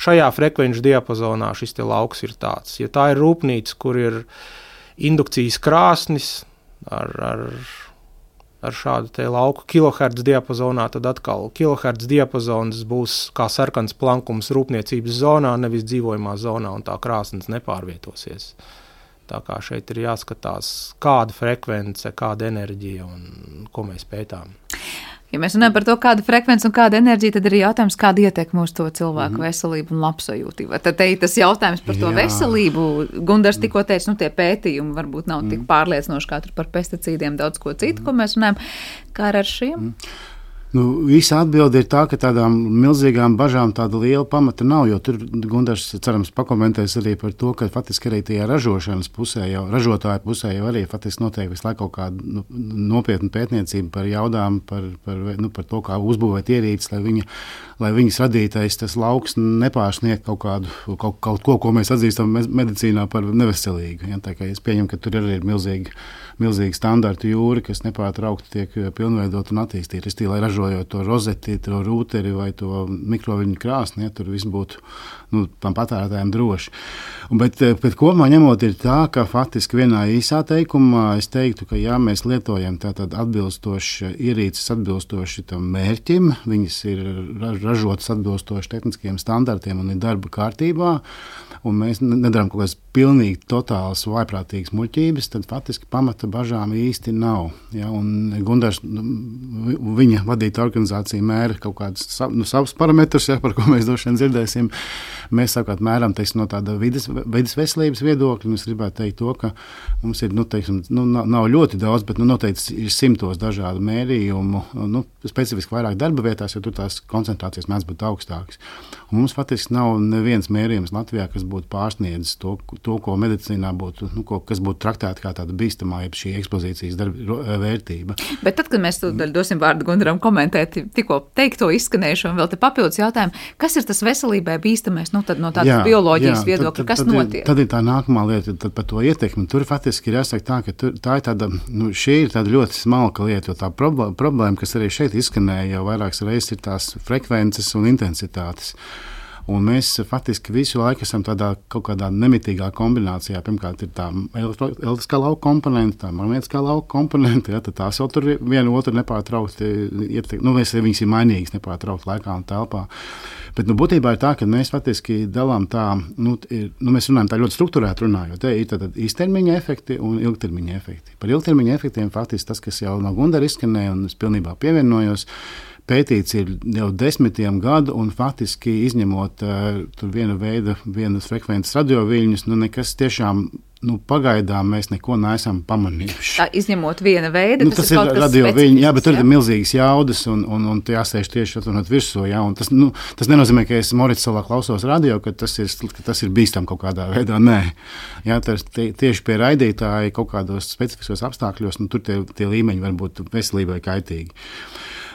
šajā frekvenču diapazonā šis lauks ir tāds. Ja tā ir rūpnīca, kur ir indukcijas krāsnis ar, ar ar šādu lauku kilohertz diapazonā, tad atkal kilohertz diapazons būs kā sarkans plankums rūpniecības zonā, nevis dzīvojamā zonā, un tā krāsnes nepārvietosies. Tā kā šeit ir jāskatās, kāda frekvence, kāda enerģija un ko mēs pētām. Ja mēs runājam par to, kāda frekvence un kāda enerģija, tad ir jautājums, kāda ietekme uz to cilvēku mm -hmm. veselību un labsajūtību. Tad te ir tas jautājums par to Jā. veselību. Gundars mhm. tikko teica, nu tie pētījumi varbūt nav mm tik mhm. pārliecinoši kā par pesticīdiem, daudz ko citu, mm ko mēs runājam. Kā ar šiem? Mm. Nu, visa atbilde ir tā, ka tādām milzīgām bažām tāda liela pamata nav. Jo tur Gunārs, cerams, pakomentēs arī par to, ka faktiski arī tajā ražošanas pusē, jau ražotāju pusē, jau arī notiek visu laiku kaut kāda nu, nopietna pētniecība par jaudām, par, par, nu, par to, kā uzbūvēt ierīces, lai, viņa, lai viņas radītais tas lauks nepārsniegtu kaut, kādu, kaut, kaut ko, ko mēs atzīstam medicīnā par neveselīgu. Ja? Es pieņemu, ka tur arī ir milzīgi, milzīgi standarti jūri, kas nepārtraukti tiek pilnveidot un attīstīti. ražojot to rozeti, to rūteri vai to mikroviļņu krāsni, ja, tur viss būtu nu, tam patērētājiem droši. Un, bet, eh, bet kopumā ņemot, ir tā, ka faktiski vienā īsā teikumā es teiktu, ka ja mēs lietojam atbilstoši ierīces, atbilstoši tam mērķim, viņas ir ražotas atbilstoši tehniskiem standartiem un ir darba kārtībā un mēs nedarām kaut kādas pilnīgi totālas vaiprātīgas muļķības, tad faktiski pamata bažām īsti nav. Ja? Gundars, nu, viņa vadīta organizācija mēra kaut kādus nu, savus parametrus, ja, par ko mēs droši vien dzirdēsim. Mēs savukārt mēram teiksim, no tāda vidas, vidas veselības viedokļa. Es gribētu teikt, to, ka mums ir nu, teiksim, nu, nav ļoti daudz, bet nu, noteikti ir simtos dažādu mērījumu. Nu, specifiski vairāk darba vietās, jo tur tās koncentrācijas mēdz būt augstākas. Un mums faktiski nav neviens mērījums Latvijā, kas būtu pārsniedzis to, to ko medicīnā būtu, nu, ko, kas būtu traktēta kā tāda bīstamā, jeb šī ekspozīcijas darba, vērtība. Bet tad, kad mēs dosim vārdu Gundaram komentēt tikko teikto izskanējušo un vēl te papildus jautājumu, kas ir tas veselībai bīstamais nu, no tādas jā, bioloģijas jā, viedokļa, tad, tad, kas tad notiek? Ir, tad ir tā nākamā lieta, tad par to ietekmi. Tur faktiski ir jāsaka tā, ka tur, tā ir tāda, nu, šī ir tāda ļoti smalka lieta, jo tā problēma, problēma kas arī šeit izskanēja jau vairākas reizes, ir tās frekvences un intensitātes. Un mēs faktiski visu laiku esam tādā kaut kādā nemitīgā kombinācijā. Pirmkārt, ir tā elektriskā lauka komponente, tā magnētiskā lauka komponente. Ja, tās jau tur viena otru nepārtraukti ietekmē. Nu, viņas ir mainīgas nepārtraukti laikā un telpā. Bet nu, būtībā ir tā, ka mēs faktiski dalām tā, nu, ir, nu, mēs runājam tā ļoti struktūrēti runājot. Te ir tātad īstermiņa efekti un ilgtermiņa efekti. Par ilgtermiņa efektiem faktiski tas, kas jau no Gundara izskanēja, un es pilnībā pievienojos pētīts jau desmitiem gadu, un faktiski izņemot uh, viena veida, vienas frekvences radioviļņus, nu nekas tiešām. Nu, pagaidām mēs neko neesam pamanījuši. Tā izņemot viena veida, nu, tas, tas ir, ir radioviļņi, jā, bet tur jā? ir milzīgas jaudas un, un, un tie jāsēž tieši atrunāt virsū. Jā, tas, nu, tas nenozīmē, ka es Morits salā klausos radio, ka tas ir, ka tas ir bīstam kaut kādā veidā. Nē, jā, tas tie, tieši pie raidītāja kaut kādos specifiskos apstākļos, nu, tur tie, tie līmeņi var būt veselībai kaitīgi.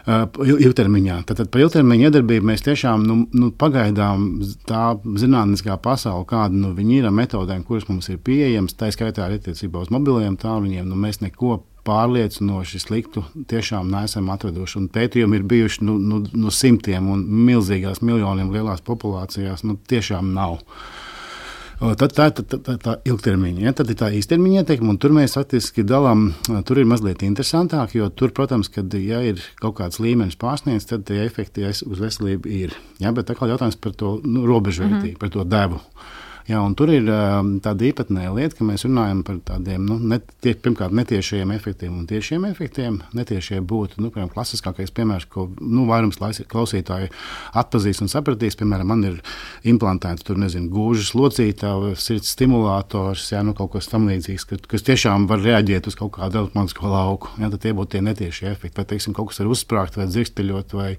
Uh, ilgtermiņā. Tad par ilgtermiņa iedarbību mēs tiešām nu, nu, pagaidām tā zinātniskā pasaule, kāda nu, ir ar metodēm, kuras mums ir pieejamas, tā skaitā arī attiecībā uz mobiliem tālruņiem, nu, mēs neko pārliecinoši sliktu tiešām neesam atraduši. Un pētījumi ir bijuši nu, nu, nu simtiem un milzīgās, miljoniem lielās populācijās. Nu, tiešām nav. Tad tā tā, tā, tā, ilgtermiņa, ja? tad ir tā īstermiņa ietekme, un tur mēs faktiski dalām, tur ir mazliet interesantāk, jo tur, protams, kad ja ir kaut kāds līmenis pārsniegts, tad tie efekti uz veselību ir. Ja? Bet tā kā jautājums par to nu, robežvērtību, mm -hmm. par to devu. Jā, tur ir um, tāda īpatnēja lieta, ka mēs runājam par tādiem nu, netie, pirmkārt netiešiem efektiem un tiešiem efektiem. Netiešie būtu nu, piemēram, klasiskākais piemērs, ko nu, vairums klausītāju atpazīs un sapratīs. Piemēram, man ir implantēts tur, nezinu, gūžas locītājs, sirds stimulators, jā, nu, kaut kas tamlīdzīgs, ka, kas tiešām var reaģēt uz kaut kādu elektronisko lauku. Tad tie būtu tie netiešie efekti. Vai, teiksim, kaut kas ir uzsprāgt vai dzirksteļot vai,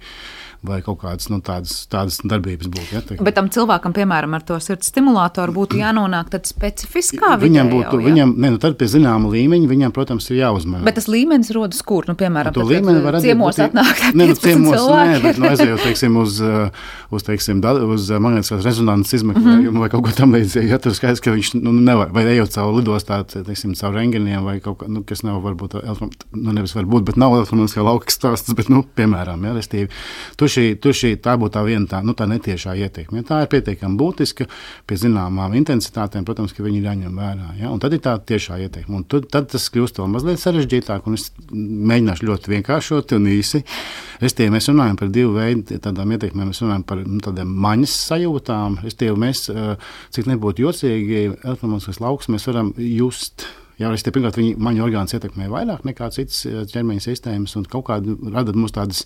vai kaut kādas nu, tādas, tādas darbības būtu. Ja, Bet tam cilvēkam, piemēram, ar to sirds stimulātoru būtu jānonāk tad specifiskā vidē. Viņam būtu, jau, viņam, ne, nu, tad pie zināma līmeņa viņam, protams, ir jāuzmanās. Bet tas līmenis rodas kur, nu, piemēram, to līmeni var redzēt. Ciemos atnāk ne, nu, ciemos, nē, bet, nu, aizejot, teiksim, uz, uh, uz, teiksim, da, uz uh, magnētiskās rezonances izmeklējumu mm -hmm. vai kaut ko tam līdzīgu. Ja tur skaidrs, ka viņš nu, nevar, vai ejot caur lidostā, teiksim, caur rengeniem vai kaut kā, nu, kas nav varbūt, nu, nevis varbūt, bet nav elektroniskā lauka stāsts, bet, nu, piemēram, ja, restīvi, tur šī, tur šī tā būtu tā viena tā, nu, tā netiešā ietekme. Ja tā ir pietiekami būtiska pie zināmām intensitātēm, protams, ka viņi ir jāņem vērā. Ja? Un tad ir tā tiešā ietekme. Un tad, tad tas kļūst vēl mazliet sarežģītāk, un es mēģināšu ļoti vienkāršot un īsi. Restīvi, mēs runājam par divu veidu tādām ietekmēm. Mēs runājam par nu, tādām maņas sajūtām. Restīvi, mēs, cik nebūtu jocīgi, elektroniskas lauks mēs varam just Jā, es te pirmkārt, viņi maņu orgāns ietekmē vairāk nekā citas eh, ķermeņa sistēmas, un kaut kāda rada mums tādas,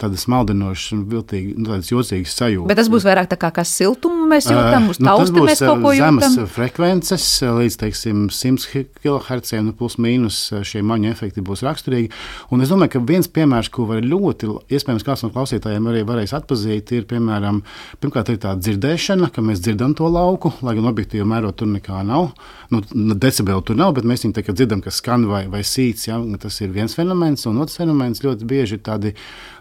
tādas maldinošas un viltīgi, nu, tādas jocīgas sajūtas. Bet tas būs vairāk tā kā, kā siltumu mēs jūtam, uz uh, nu, tausta mēs kaut ko jūtam. Zemes frekvences līdz, teiksim, 100 kHz, nu, plus mīnus šie maņu efekti būs raksturīgi. Un es domāju, ka viens piemērs, ko var ļoti, iespējams, kāds no klausītājiem arī varēs atpazīt, ir, piemēram, pirmkārt, ir tā dzirdēšana, ka mēs dzirdam to lauku, lai gan objektīvi mērot tur nekā nav. Nu, decibeli tur nav, bet mēs viņu dzirdam, kas skan vai, vai sīts. Ja, tas ir viens fenomens, un otrs fenomens ļoti bieži ir tādi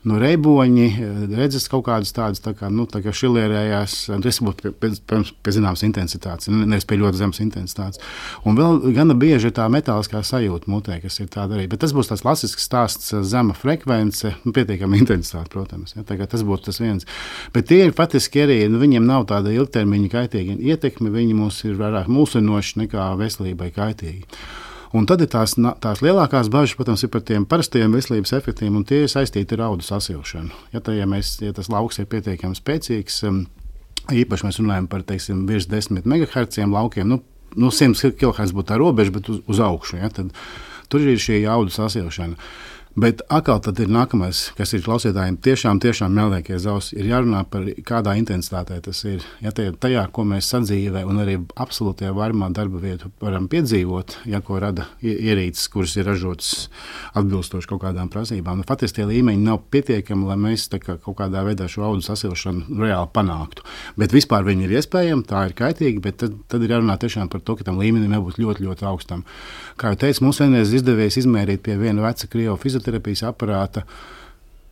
nu, reiboņi, redzes kaut kādas tādas tā kā, nu, tā kā šilierējās. Tas būtu pie, pie, pie zināmas intensitātes, nevis pie ļoti zemes intensitātes. Un vēl gana bieži ir tā metāliskā sajūta mutē, kas ir tāda arī. Bet tas būs tas klasisks stāsts, zema frekvence, nu, pietiekama intensitāte, protams. Ja, tas būtu tas viens. Bet tie ir faktiski arī, nu, viņiem nav tāda ilgtermiņa kaitīga ietekme, viņi mums ir vairāk mūsinoši nekā veselībai kaitīgi. Un tad ir tās, tās lielākās bažas, protams, ir par tiem parastajiem veselības efektiem, un tie ir saistīti ar audu sasilšanu. Ja, tā, ja, mēs, ja tas lauks ir pietiekami spēcīgs, um, īpaši mēs runājam par teiksim, virs 10 MHz laukiem, nu, nu 100 kHz būtu tā robeža, bet uz, uz augšu. Ja, tad, tur ir šī audu sasilšana. Bet atkal tad ir nākamais, kas ir klausītājiem tiešām, tiešām melnēkie zausi, ir jārunā par kādā intensitātē tas ir. Ja tajā, ko mēs sadzīvē un arī absolūtajā vairumā darba vietu varam piedzīvot, ja ko rada ierīces, kuras ir ražotas atbilstoši kaut kādām prasībām, nu, faktiski tie līmeņi nav pietiekami, lai mēs kā kaut kādā veidā šo audu sasilšanu reāli panāktu. Bet vispār viņi ir iespējami, tā ir kaitīgi, bet tad, tad ir jārunā tiešām par to, ka tam līmenim jābūt ļoti, ļoti augstam. Kā jau teicu, mums vienreiz izdevās izmērīt pie viena veca krievu fizioterapijas fizioterapijas aparāta.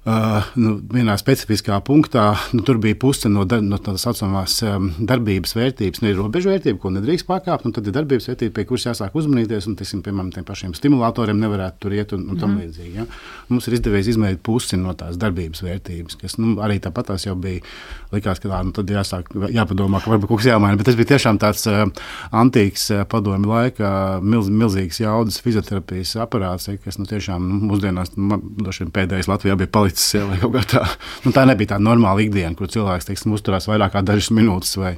Uh, nu, vienā specifiskā punktā nu, tur bija puse no, dar, no tā saucamās um, darbības vērtības, ne robežu vērtība, ko nedrīkst pārkāpt. Tad ir darbības vērtība, pie kuras jāsāk uzmanīties, un tiksim, piemēram tiem pašiem stimulatoriem nevarētu tur iet un, un tam mm. līdzīgi. Ja? Mums ir izdevies izmērīt pusi no tās darbības vērtības, kas nu, arī tāpat jau bija. Likās, ka tā nu, tad jāsāk, jāpadomā, ka varbūt kaut kas jāmaina. Bet tas bija tiešām tāds uh, antīks uh, padomju laika, milz, milzīgs jaudas fizioterapijas aparāts, kas nu, tiešām nu, mūsdienās nu, pēdējais Latvijā bija palicis palicis. Ja, tā, nu, tā nebija tā normāla ikdiena, kur cilvēks teiksim, uzturās vairāk kā dažas minūtes vai,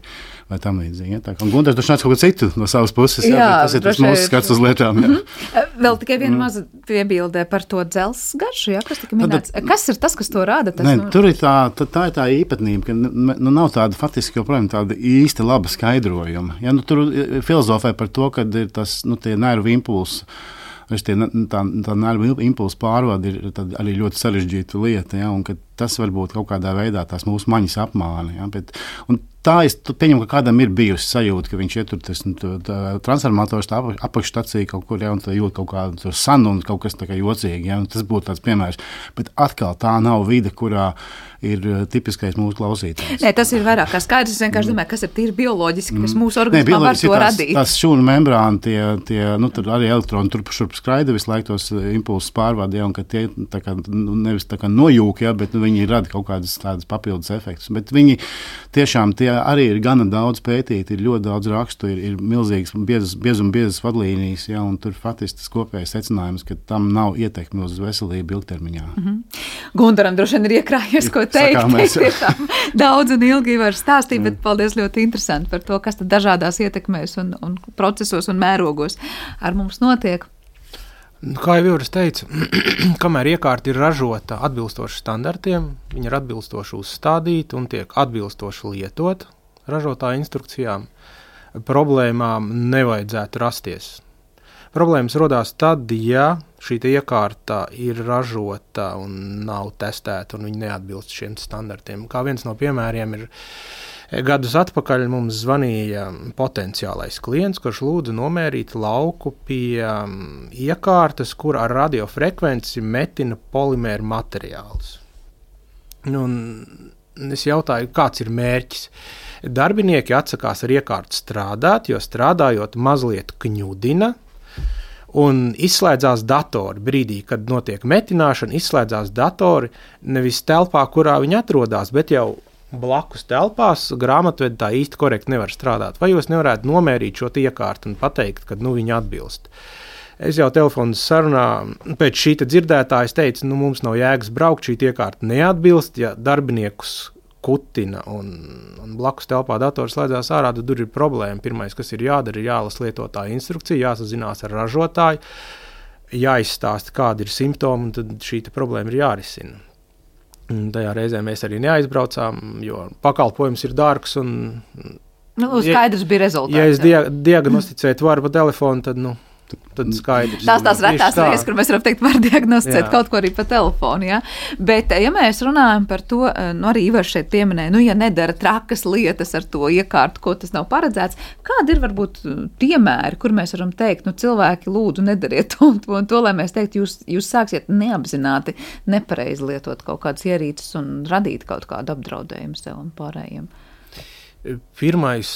vai tam līdzīgi. Ja. Gunārs tur nāca kaut ko citu no savas puses. Jā, jā, tas ir tas mūsu skats uz lietām. Jā. Mm -hmm. Vēl tikai viena mm. maza piebilde par to dzelzs garšu, ja, kas tika minēts. Tad, kas ir tas, kas to rada? Tas, ne, nu... Tur ir tā, tā, tā ir tā īpatnība, ka nu, nav tāda faktiski joprojām tāda īsti laba skaidrojuma. Ja, nu, tur filozofē par to, ka ir tas nu, nervu impulss tie, tā, tā nervu impulsu pārvade ir arī ļoti sarežģīta lieta. Ja, tas var būt kaut kādā veidā tās mūsu maņas apmāni. Ja, bet, tā es pieņemu, ka kādam ir bijusi sajūta, ka viņš ietur tas nu, transformators, tā apakšstācija kaut kur, ja, un jūt kaut kādu sanu un kaut kas tāds jocīgs. Ja, tas būtu tāds piemērs. Bet atkal tā nav vide, kurā ir eh, tipiskais mūsu klausītājs. Nē, tas ir vairāk kā skaidrs. Es vienkārši domāju, kas ir tīri bioloģiski, kas mm. mūsu organismā Nē, var to tās, radīt. Tās šūnu membrāni, tie, tie nu, arī elektroni turp šurp skraida visu laiku tos eh, impulsus pārvadīja, un ka tie tā kā, nu, nevis tā kā nojūk, ja, bet nu, viņi rada kaut kādas tādas papildus efektus. Bet viņi tiešām tie arī ir gana daudz pētīti, ir ļoti daudz rakstu, ir, ir milzīgs biezas, biezuma biezas vadlīnijas, ja, un tur faktiski tas kopējais secinājums, ka tam nav ietekmi uz veselību ilgtermiņā. Mm -hmm. Gundaram droši vien ir iekrājies, ko teikt. Tiešām daudz un ilgi var stāstīt, bet paldies ļoti interesanti par to, kas tad dažādās ietekmēs un, un procesos un mērogos ar mums notiek. Kā jau Jūras teica, kamēr iekārta ir ražota atbilstoši standartiem, viņa ir atbilstoši uzstādīta un tiek atbilstoši lietota ražotāja instrukcijām, problēmām nevajadzētu rasties. Problēmas radās tad, ja šī iekārta ir ražota un nav testēta, un viņa neatbilst šiem standartiem. Kā viens no piemēriem ir Gadus atpakaļ mums zvanīja potenciālais klients, kurš lūdza nomērīt lauku pie um, iekārtas, kur ar radiofrekvenci metina polimēra materiālus. Nu, es jautāju, kāds ir mērķis? Darbinieki atsakās ar iekārtu strādāt, jo strādājot mazliet kņudina, un izslēdzās datori. Brīdī, kad notiek metināšana, izslēdzās datori nevis telpā, kurā viņi atrodas, bet jau blakus telpās grāmatvedi tā īsti korekti nevar strādāt. Vai jūs nevarētu nomērīt šo iekārtu un pateikt, ka nu, viņi atbilst? Es jau telefonā sarunā pēc šī dzirdētāja teicu, nu, mums nav jēgas braukt, šī iekārta neatbilst. Ja darbiniekus kutina un, un blakus telpā dators slēdzās ārā, tad tur ir problēma. Pirmais, kas ir jādara, ir jālasa lietotāja instrukcija, jāsazinās ar ražotāju, jāizstāsta, kādi ir simptomi, un tad šī problēma ir jārisina. Tajā reizē mēs arī neaizbraucām, jo pakalpojums ir dārgs. Un, nu, skaidrs bija rezultāts. Ja es dia diagnosticēju varu pa telefonu, tad nu, Tad skaidrs. Tās tās retās reizes, kur mēs varam teikt, var diagnosticēt jā. kaut ko arī pa telefonu. Ja? Bet, ja mēs runājam par to, eh, nu arī Ivars šeit pieminēja, nu, ja nedara trakas lietas ar to iekārtu, ko tas nav paredzēts, kādi ir varbūt piemēri, kur mēs varam teikt, nu, cilvēki lūdzu nedariet to un to, un to lai mēs teiktu, jūs, jūs sāksiet neapzināti nepareizi lietot kaut kādas ierīces un radīt kaut kādu apdraudējumu sev un pārējiem. Pirmais,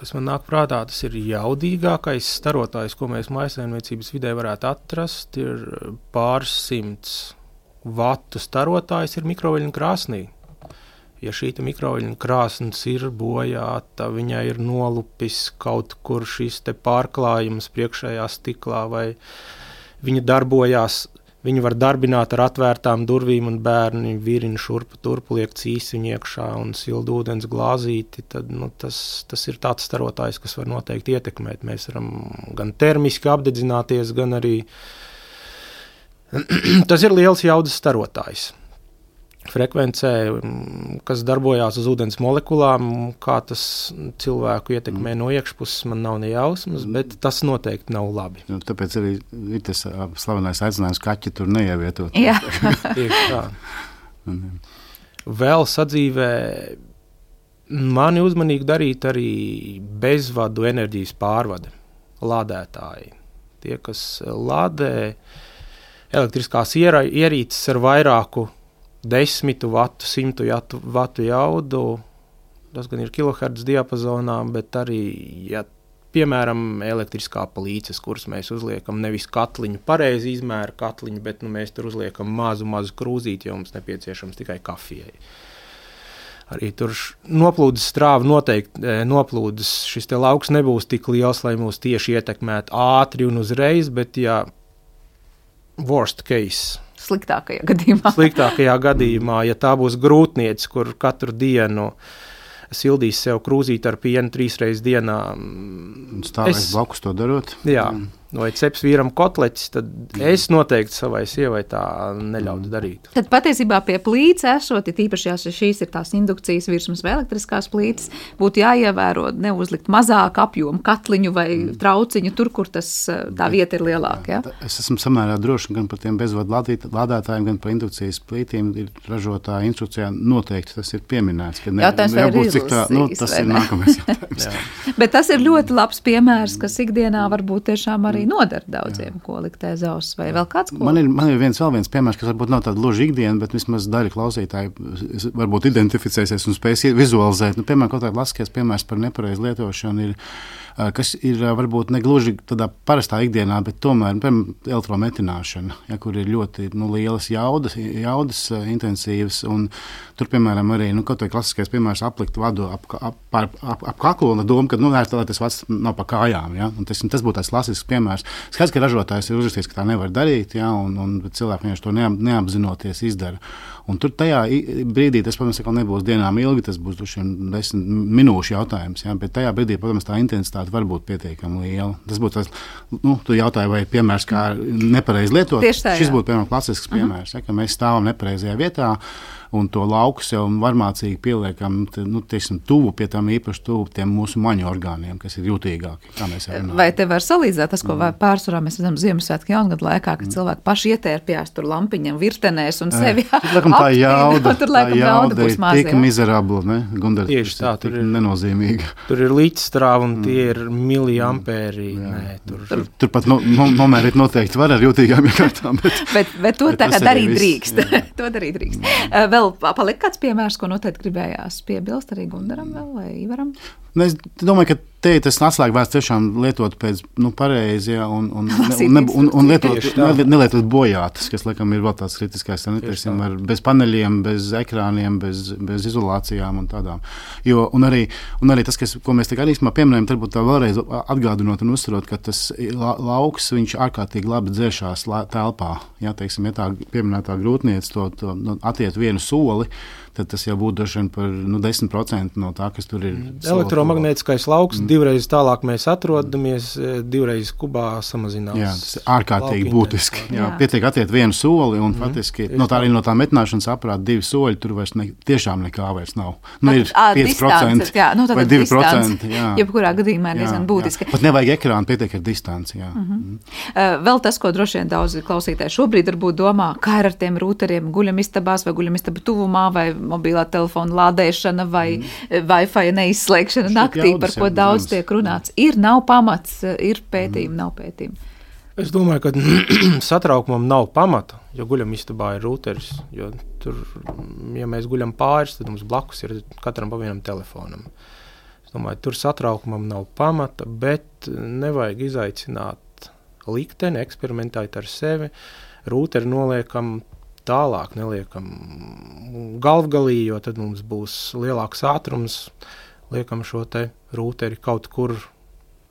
kas man nāk prātā, tas ir jaudīgākais starotājs, ko mēs maisaimniecības vidē varētu atrast. Ir pāris simts vatu starotājs, ir mikroviļņu krāsnī. Ja šī mikroviļņu krāsnes ir bojāta, viņai ir nolupis kaut kur šis pārklājums priekšējā stiklā, vai viņa darbojās Viņu var darbināt ar atvērtām durvīm, un bērni virina šurpu turpu, liek cīsiņu iekšā un sildu ūdens glāzīti. Tad, nu, tas, tas ir tāds starotājs, kas var noteikti ietekmēt. Mēs varam gan termiski apdedzināties, gan arī tas ir liels jaudas starotājs frekvencē, mm, kas darbojās uz ūdens molekulām, kā tas cilvēku ietekmē mm. no iekšpuses, man nav ne jausmas, bet tas noteikti nav labi. Nu, tāpēc arī ir tas slavenais aicinājums, ka kaķi tur neievietot. Jā, tieši tā. Vēl sadzīvē mani uzmanīgi darīt arī bezvadu enerģijas pārvade, lādētāji. Tie, kas lādē elektriskās ierīces ar vairāku desmitu vatu, simtu vatu jaudu. Tas gan ir kilohertz diapazonā, bet arī, ja piemēram, elektriskā plīces, kuras mēs uzliekam nevis katliņu, pareizi izmēra katliņu, bet nu, mēs tur uzliekam mazu, mazu krūzīti, jo mums nepieciešams tikai kafijai. Arī tur noplūdes strāva noteikti e, noplūdes. Šis lauks nebūs tik liels, lai mūs tieši ietekmētu ātri un uzreiz, bet ja worst case Sliktākajā gadījumā. Sliktākajā gadījumā, ja tā būs grūtniece, kur katru dienu sildīs sev krūzīt ar pienu trīs reizes dienā. Stāvēs es, blakus to darot. Jā. Mm vai ceps vīram kotleķis, tad es noteikti savai sievai tā neļautu darīt. Tad patiesībā pie plīts esot, ja tīpaši ja šīs ir tās indukcijas virsmas vai elektriskās plīts, būtu jāievēro neuzlikt mazāku apjomu katliņu vai mm. trauciņu tur, kur tas, tā vieta ir lielāka. Ja? Es esmu samērā droši gan par tiem bezvadu lādētājiem, gan par indukcijas plītīm. Ir ražotāja instrukcijā noteikti tas ir pieminēts. Ne, jautājums, jābūt, cik tā, nu, tas ir nākamais jautājums. Bet tas ir ļoti labs piemērs, kas ikdienā varbūt tiešām arī arī noder daudziem, Jā. ko likt aiz auss, vai vēl kāds ko. Man ir, man ir viens vēl viens piemērs, kas varbūt nav tāds gluži ikdiena, bet vismaz daļa klausītāju varbūt identificēsies un spēs vizualizēt. Nu, piemēram, kaut kāds laskais piemērs par nepareizu lietošanu ir kas ir eh, varbūt ne gluži tādā parastā ikdienā, bet tomēr elektrometināšana, ja, kur ir ļoti nu, lielas jaudas, jaudas eh, intensīvas. Tur, piemēram, arī nu, klasiskais piemērs aplikt vadu ap, ap, ap, ap, ap kaklu un doma, ka nu, tā, tas vads nav pa kājām. Ja, tas, tas būtu tāds klasisks piemērs. Skaidrs, ka ražotājs ir uzrakstījis, ka tā nevar darīt, ja, un, un cilvēki vienkārši to neapzinoties izdara. Un tur tajā brīdī, tas, protams, nebūs dienām ilgi, tas būs desmit minūšu jautājums. Ja, bet tajā brīdī, protams, tā intensitāte var būt pietiekami liela. Tas būtu tas, nu, tu jautāji, vai piemērs kā nepareizi lietot. Tā, Šis būtu, piemēram, klasisks piemērs, uh -huh. ja, ka mēs stāvam nepareizajā vietā un to lauku sev varmācīgi pieliekam nu, tiesim, tuvu pie tam īpaši tuvu tiem mūsu maņu orgāniem, kas ir jutīgāki. Vai te var salīdzināt tas, ko mm. pārsvarā mēs redzam Ziemassvētku jaungadu laikā, kad mm. cilvēki paši ietērpjas tur lampiņam, virtenēs un sevi apgādājot? Tā jauda, tur laikam jauda būs mazā. Tik mizerabla, ne? Gundar, Tieši tā, tur ir nenozīmīga. Tur ir līdzstrāva un tie ir miliampēri. Nē, tur, tur, tur pat no, no, nomērīt noteikti var ar jūtīgām iekārtām. Bet, bet, bet to bet tā kā darīt drīkst. to darīt drīkst. Vēl palika kāds piemērs, ko noteikti gribējās piebilst arī Gundaram vēl vai Ivaram? Nu, es domāju, ka te ir tas atslēgvārds tiešām lietot pēc nu, pareizi, ja, un, un, un, un, un, un lietot, ne, nelietot bojātas, kas, laikam, ir vēl tāds kritiskais, neteiksim, ar bez paneļiem, bez ekrāniem, bez, bez izolācijām un tādām. Jo, un, arī, un arī tas, kas, ko mēs tagad īstenībā pieminējam, varbūt tā vēlreiz atgādinot un uzsverot, ka tas la, lauks, viņš ārkārtīgi labi dzēšās telpā. Ja, teiksim, ja tā pieminētā grūtniece to, to nu, atiet vienu soli, tad tas jau būtu dažs vien par nu, 10% no tā, kas tur ir. Mm. Elektromagnētiskais lauks, mm. divreiz tālāk mēs atrodamies, e, divreiz kubā samazinās. Jā, tas ir ārkārtīgi būtiski. Jā, jā. Pietiek atiet vienu soli, un mm. faktiski no tā arī no tā metināšanas aparāta divi soļi, tur vairs ne, tiešām nekā vairs nav. Nu, ir à, 5% jā, nu, vai 2%. Jā. Jebkurā gadījumā ir diezgan būtiski. Jā. Pat nevajag ekrānu, pietiek ar distanci. Jā. Mm -hmm. uh, vēl tas, ko droši vien daudzi klausītāji šobrīd varbūt domā, kā ir ar tiem rūteriem guļamistabās vai guļamistaba tuvumā vai mobilā telefona lādēšana vai mm. Wi-Fi neizslēgšana Šķiet naktī, par ko daudz tiek runāts. Ir, nav pamats, ir pētījumi, mm. nav pētījumi. Es domāju, ka satraukumam nav pamata, jo guļam istabā ir rūteris. Tur, ja mēs guļam pāris, tad mums blakus ir katram pa vienam telefonam. Es domāju, tur satraukumam nav pamata, bet nevajag izaicināt likteni, eksperimentēt ar sevi. Rūteri noliekam tālāk, neliekam galvgalī, jo tad mums būs lielāks ātrums. Liekam šo rūteri kaut kur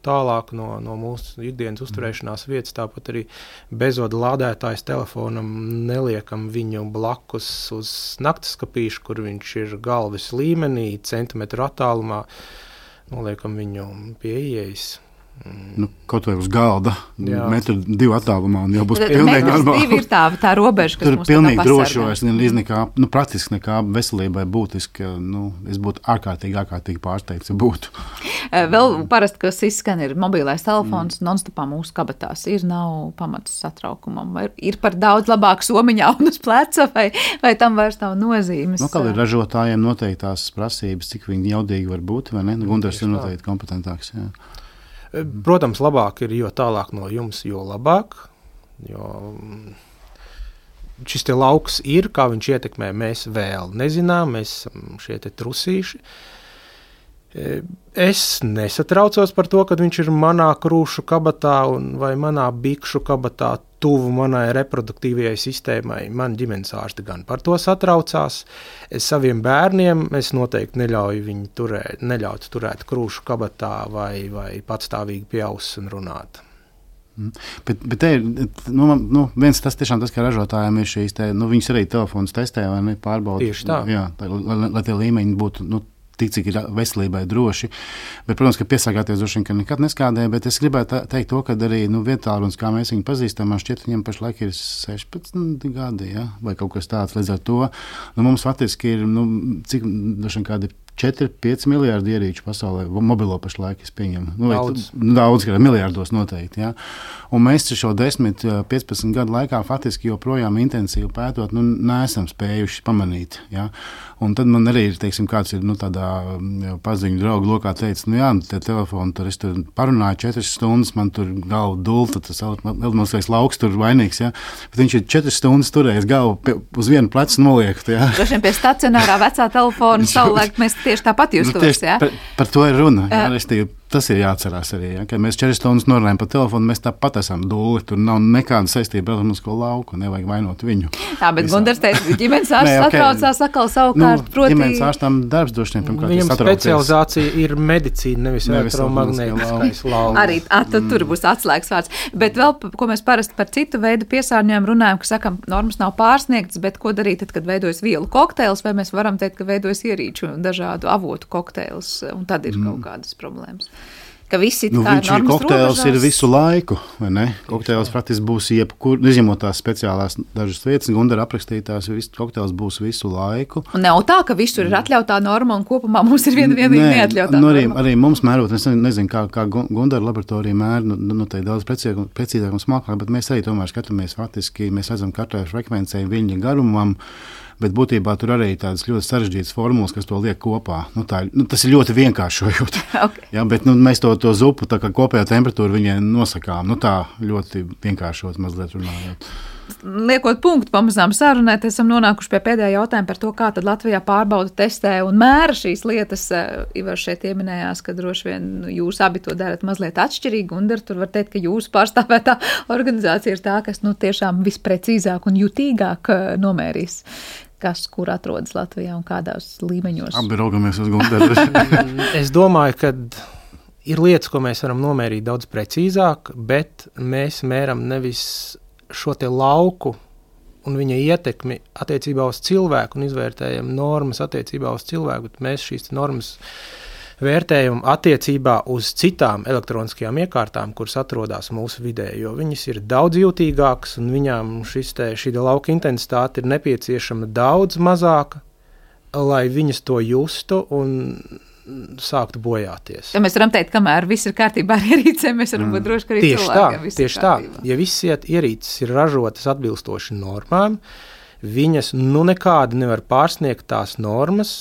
tālāk no, no mūsu ikdienas mhm. uzturēšanās vietas. Tāpat arī bezvadu lādētājs telefonam neliekam viņu blakus uz naktas skapīšu, kur viņš ir galvas līmenī, centimetru attālumā. Noliekam viņu pie ieejas Nu, kaut vai uz galda, metru divu attālumā, un jau būs pilnīgi normāli. Ir tā, tā robeža, kas tur ir pilnīgi droši, vairs nekā, nu, praktiski nekā veselībai būtiski. Nu, es būtu ārkārtīgi, ārkārtīgi pārsteigts, ja būtu. Eh, vēl parasti, kas izskan, ir mobilais telefons, mm. non-stopā mūsu kabatās. Ir nav pamats satraukumam, vai ir par daudz labāk somiņā un uz pleca, vai, vai tam vairs nav nozīmes. Nu, kā ir ražotājiem noteiktās prasības, cik viņi jaudīgi var būt, vai ne? Gundars ir noteikti kompetentāks. Jā. Protams, labāk ir jo tālāk no jums, jo labāk. Jo mm, šis lauks ir, kā viņš ietekmē, mēs vēl nezinām, mēs esam šie trusīši. Es nesatraucos par to, ka viņš ir manā krūšu kabatā vai manā bikšu kabatā tuvu manai reproduktīvajai sistēmai. Man ģimenes ārsti gan par to satraucās. Es saviem bērniem es noteikti neļauju viņu turēt, neļaut turēt krūšu kabatā vai, vai patstāvīgi pie auss un runāt. Mm. Bet, bet te ir nu, nu, viens tas, tiešām, tas, ka ražotājiem ir šīs, te, nu, viņas arī telefons testē vai ne pārbauda. Tieši tā. Jā, lai, lai, lai tie līmeņi būtu nu, tik, cik ir veselībai droši. Bet, protams, ka piesākāties droši vien nekad neskādē, bet es gribētu teikt to, ka arī nu, vietāluns, kā mēs viņu pazīstam, man šķiet, viņam pašlaik ir 16 gadi, ja? vai kaut kas tāds. Līdz ar to nu, mums faktiski ir, nu, cik, droši vien kādi 4-5 miljardi ierīču pasaulē, mobilo pašlaik es pieņemu. Nu, daudz, nu, daudz kā miljardos noteikti. Ja? Un mēs šo 10-15 gadu laikā faktiski joprojām intensīvi pētot, nu, neesam spējuši pamanīt. Ja? Un tad man arī teiksim, kāds ir nu, tādā mm, paziņu draugu lokā teicis, nu jā, nu, te telefonu tur es tur parunāju četras stundas, man tur galva dulta, tas elektroniskais lauks tur vainīgs, ja? Bet viņš ir četras stundas turējis galvu pie, uz vienu plecu noliekt, ja? Droši vien pie stacionārā vecā telefona savulaik mēs tieši tāpat jūs nu, tieši, ja? par, par to ir runa, jā, restīvi Tas ir jāatcerās arī. Ja? Kad mēs četras stundas norunājam pa telefonu, mēs tāpat esam dūli. Tur nav nekāda saistība ar elektronisko lauku. Nevajag vainot viņu. Tā, bet Gunārs teica, ka ģimenes ārsts okay. atraucās atkal savukārt. Nu, proti... Ģimenes ārstam darbs droši vien pirmkārt. Viņam specializācija ir medicīna, nevis, nevis elektromagnētiskais lauks. Arī a, tad, mm. tur būs atslēgas vārds. Bet vēl, ko mēs parasti par citu veidu piesārņojumu runājam, ka sakam, normas nav pārsniegtas, bet ko darīt tad, kad veidojas vielu kokteils, vai mēs varam teikt, ka veidojas ierīču un dažādu avotu kokteils, un tad ir mm. kaut kādas problēmas ka visi nu, viņš ir kokteils ir visu laiku. Kokteils praktiski būs jebkur, nu, izņemot tās speciālās dažas vietas, Gundara aprakstītās, viss kokteils būs visu laiku. Un nav tā, ka visur ir atļautā norma un kopumā mums ir viena vienīga neatļautā nu, arī, norma. Arī mums mērot, es nezinu, kā, kā Gundara laboratorija mēra, nu, nu, nu daudz precīzāk un smalkāk, bet mēs arī tomēr skatāmies faktiski, mēs redzam katrai frekvencei viļņa garumam bet būtībā tur arī ir tādas ļoti sarežģītas formulas, kas to liek kopā. Nu, tā, nu, tas ir ļoti vienkāršojot. okay. ja, bet nu, mēs to, to zupu kopējā temperatūru viņai nosakām. Nu, tā ļoti vienkāršot mazliet runājot liekot punktu pamazām sarunai, esam nonākuši pie pēdējā jautājuma par to, kā Latvijā pārbauda, testē un mēra šīs lietas. Ivar šeit pieminējās, ka droši vien jūs abi to darat mazliet atšķirīgi, un tur var teikt, ka jūsu pārstāvētā organizācija ir tā, kas nu, tiešām visprecīzāk un jutīgāk nomērīs kas kur atrodas Latvijā un kādos līmeņos. Abi raugamies uz Gunteru. es domāju, ka ir lietas, ko mēs varam nomērīt daudz precīzāk, bet mēs mēram nevis šo lauku un viņa ietekmi attiecībā uz cilvēku un izvērtējam normas attiecībā uz cilvēku. Mēs šīs normas vērtējam attiecībā uz citām elektroniskajām iekārtām, kuras atrodas mūsu vidē, jo viņas ir daudz jutīgākas un viņām te, šī lauka intensitāte ir nepieciešama daudz mazāka, lai viņas to justu sāktu bojāties. Ja mēs varam teikt, kamēr viss ir kārtībā ar ierīcēm, mēs varam būt mm. droši, ka arī tieši tā. Tieši tā. Ja visas ierīces ir ražotas atbilstoši normām, viņas nu nekādi nevar pārsniegt tās normas,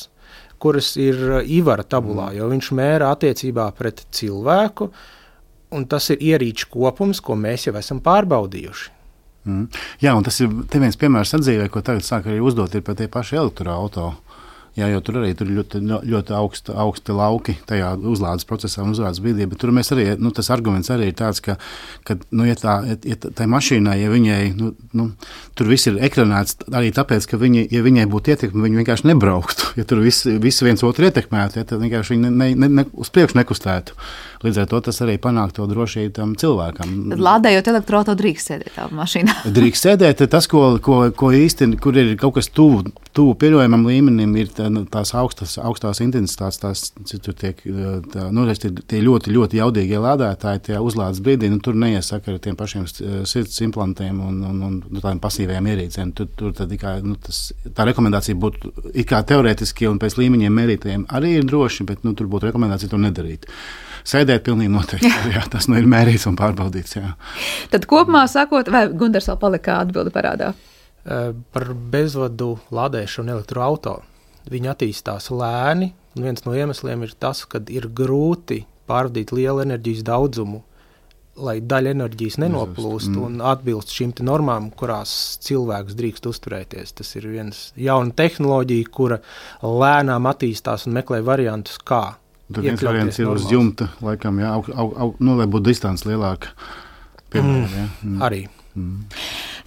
kuras ir Ivara tabulā, mm. jo viņš mēra attiecībā pret cilvēku, un tas ir ierīču kopums, ko mēs jau esam pārbaudījuši. Mm. Jā, un tas ir viens piemērs atzīvē, ko tagad sāk arī uzdot par tie paši elektroautorāti Jā, jo tur arī tur ļoti, ļoti augsti, augsti lauki tajā uzlādes procesā un uzlādes brīdī. Bet tur mēs arī, nu, tas arguments arī ir tāds, ka, ka nu, ja tā, ja tā mašīnai, ja viņai, nu, nu, tur viss ir ekranēts arī tāpēc, ka viņi, ja viņai būtu ietekme, viņi vienkārši nebrauktu. Ja tur viss, viss viens otru ietekmētu, ja, tad vienkārši viņi ne, ne, ne, uz priekšu nekustētu. Līdz ar to tas arī panāk to drošību tam cilvēkam. Tad lādējot elektroautorātu, drīkst sēdēt tādā mašīnā. drīkst sēdēt, tas, ko, ko, ko īsti, kur ir kaut kas tuvu, tuvu pieļaujamam līmenim, ir tā, nu, tās augstas, augstās intensitātes, tās tur tiek, tā, nu, tie ļoti, ļoti jaudīgie lādētāji, tie uzlādes brīdī, nu, tur neiesaka ar tiem pašiem sirds implantiem un, un, un, un tādiem pasīviem ierīcēm. Tur, tur tad, kā, nu, tas, tā rekomendācija būtu it kā teorētiski un pēc līmeņiem mērītājiem arī ir droši, bet nu, tur būtu rekomendācija to nedarīt sēdēt pilnīgi noteikti. Jā, tas nu ir mērīts un pārbaudīts. Jā. Tad kopumā sakot, vai Gunārs vēl palika atbildi parādā? Par bezvadu lādēšanu elektroautorātu. Viņi attīstās lēni, un viens no iemesliem ir tas, ka ir grūti pārvadīt lielu enerģijas daudzumu, lai daļa enerģijas nenoplūst mm. un atbilst šīm normām, kurās cilvēks drīkst uzturēties. Tas ir viens jauna tehnoloģija, kura lēnām attīstās un meklē variantus, kā Tur viens variants ir uz jumta, laikam, jā, aug, aug, aug, nu, lai būtu distance lielāka. Piemēram, mm. Jā. Mm. Arī. Mm.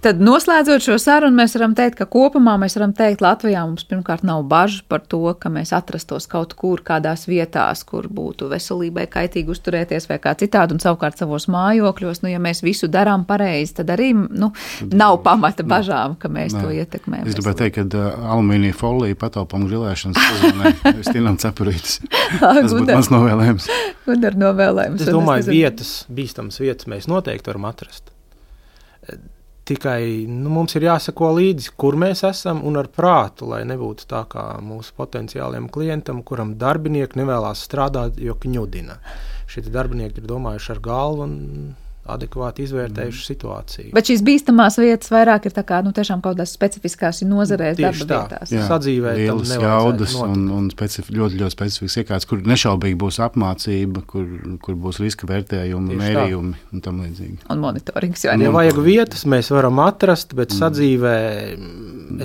Tad noslēdzot šo sarunu, mēs varam teikt, ka kopumā mēs varam teikt, Latvijā mums pirmkārt nav bažas par to, ka mēs atrastos kaut kur kādās vietās, kur būtu veselībai kaitīgi uzturēties vai kā citādi, un savukārt savos mājokļos, nu, ja mēs visu darām pareizi, tad arī nu, nav pamata bažām, ka mēs Nē. to ietekmējam. Es gribēju teikt, ka uh, alumīnija folija pataupām grilēšanas sezonai, es tienam cepurītes. Tas būtu mans novēlējums. Un ar novēlējums. Es domāju, vietas, bīstamas vietas mēs noteikti varam atrast Tikai nu, mums ir jāsako līdzi, kur mēs esam un ar prātu, lai nebūtu tā kā mūsu potenciālajam klientam, kuram darbinieki nevēlas strādāt, jo kņudina. Šie darbinieki ir domājuši ar galvu un adekvāti izvērtējuši mm. situāciju. Bet šīs bīstamās vietas vairāk ir kā, nu, kaut kādās specifiskās nozarēs, darba tā. vietās. Jā, sadzīvē lielas jaudas un, un specif, ļoti, ļoti specifisks iekārts, kur nešaubīgi būs apmācība, kur, kur būs riska vērtējumi, Tieši mērījumi tā. un tam līdzīgi. Un monitorings. Ja vajag vietas, mēs varam atrast, bet mm. sadzīvē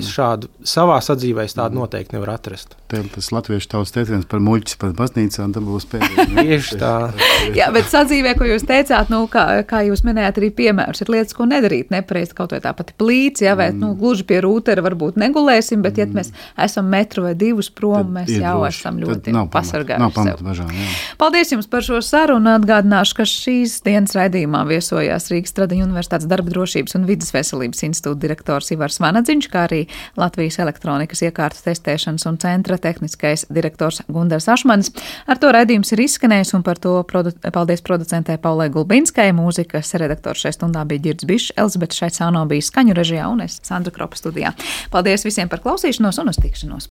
es šādu savā sadzīvē tādu mm. noteikti nevaru atrast. Te, tas latviešu tautas teiciens par muļķis pat baznīcā, un tam būs pēdējais. Tieši tā. Jā, bet sadzīvē, ko jūs teicāt, nu, kā, kā jūs minējāt, arī piemērs ir lietas, ko nedarīt nepareizi. Kaut vai tā pati plīts, ja, vai nu, mm. nu, gluži pie rūtera varbūt negulēsim, bet, ja mēs esam metru vai divus prom, mēs jau droši. esam ļoti pasargājuši. Paldies jums par šo sarunu. Atgādināšu, ka šīs dienas raidījumā viesojās Rīgas Tradiņu Universitātes darba drošības un vidas veselības institūta direktors Ivars Vanadziņš, kā arī Latvijas elektronikas iekārtas testēšanas un centra tehniskais direktors Gundars Ašmanis. Ar to raidījums ir izskanējis un par to produ paldies producentē Paulai Gulbinskai, mūzikas redaktors šajā stundā bija Girds Bišs, Elizabete Šaicāno bija skaņu režijā un es Sandra Kropa studijā. Paldies visiem par klausīšanos un uz tikšanos!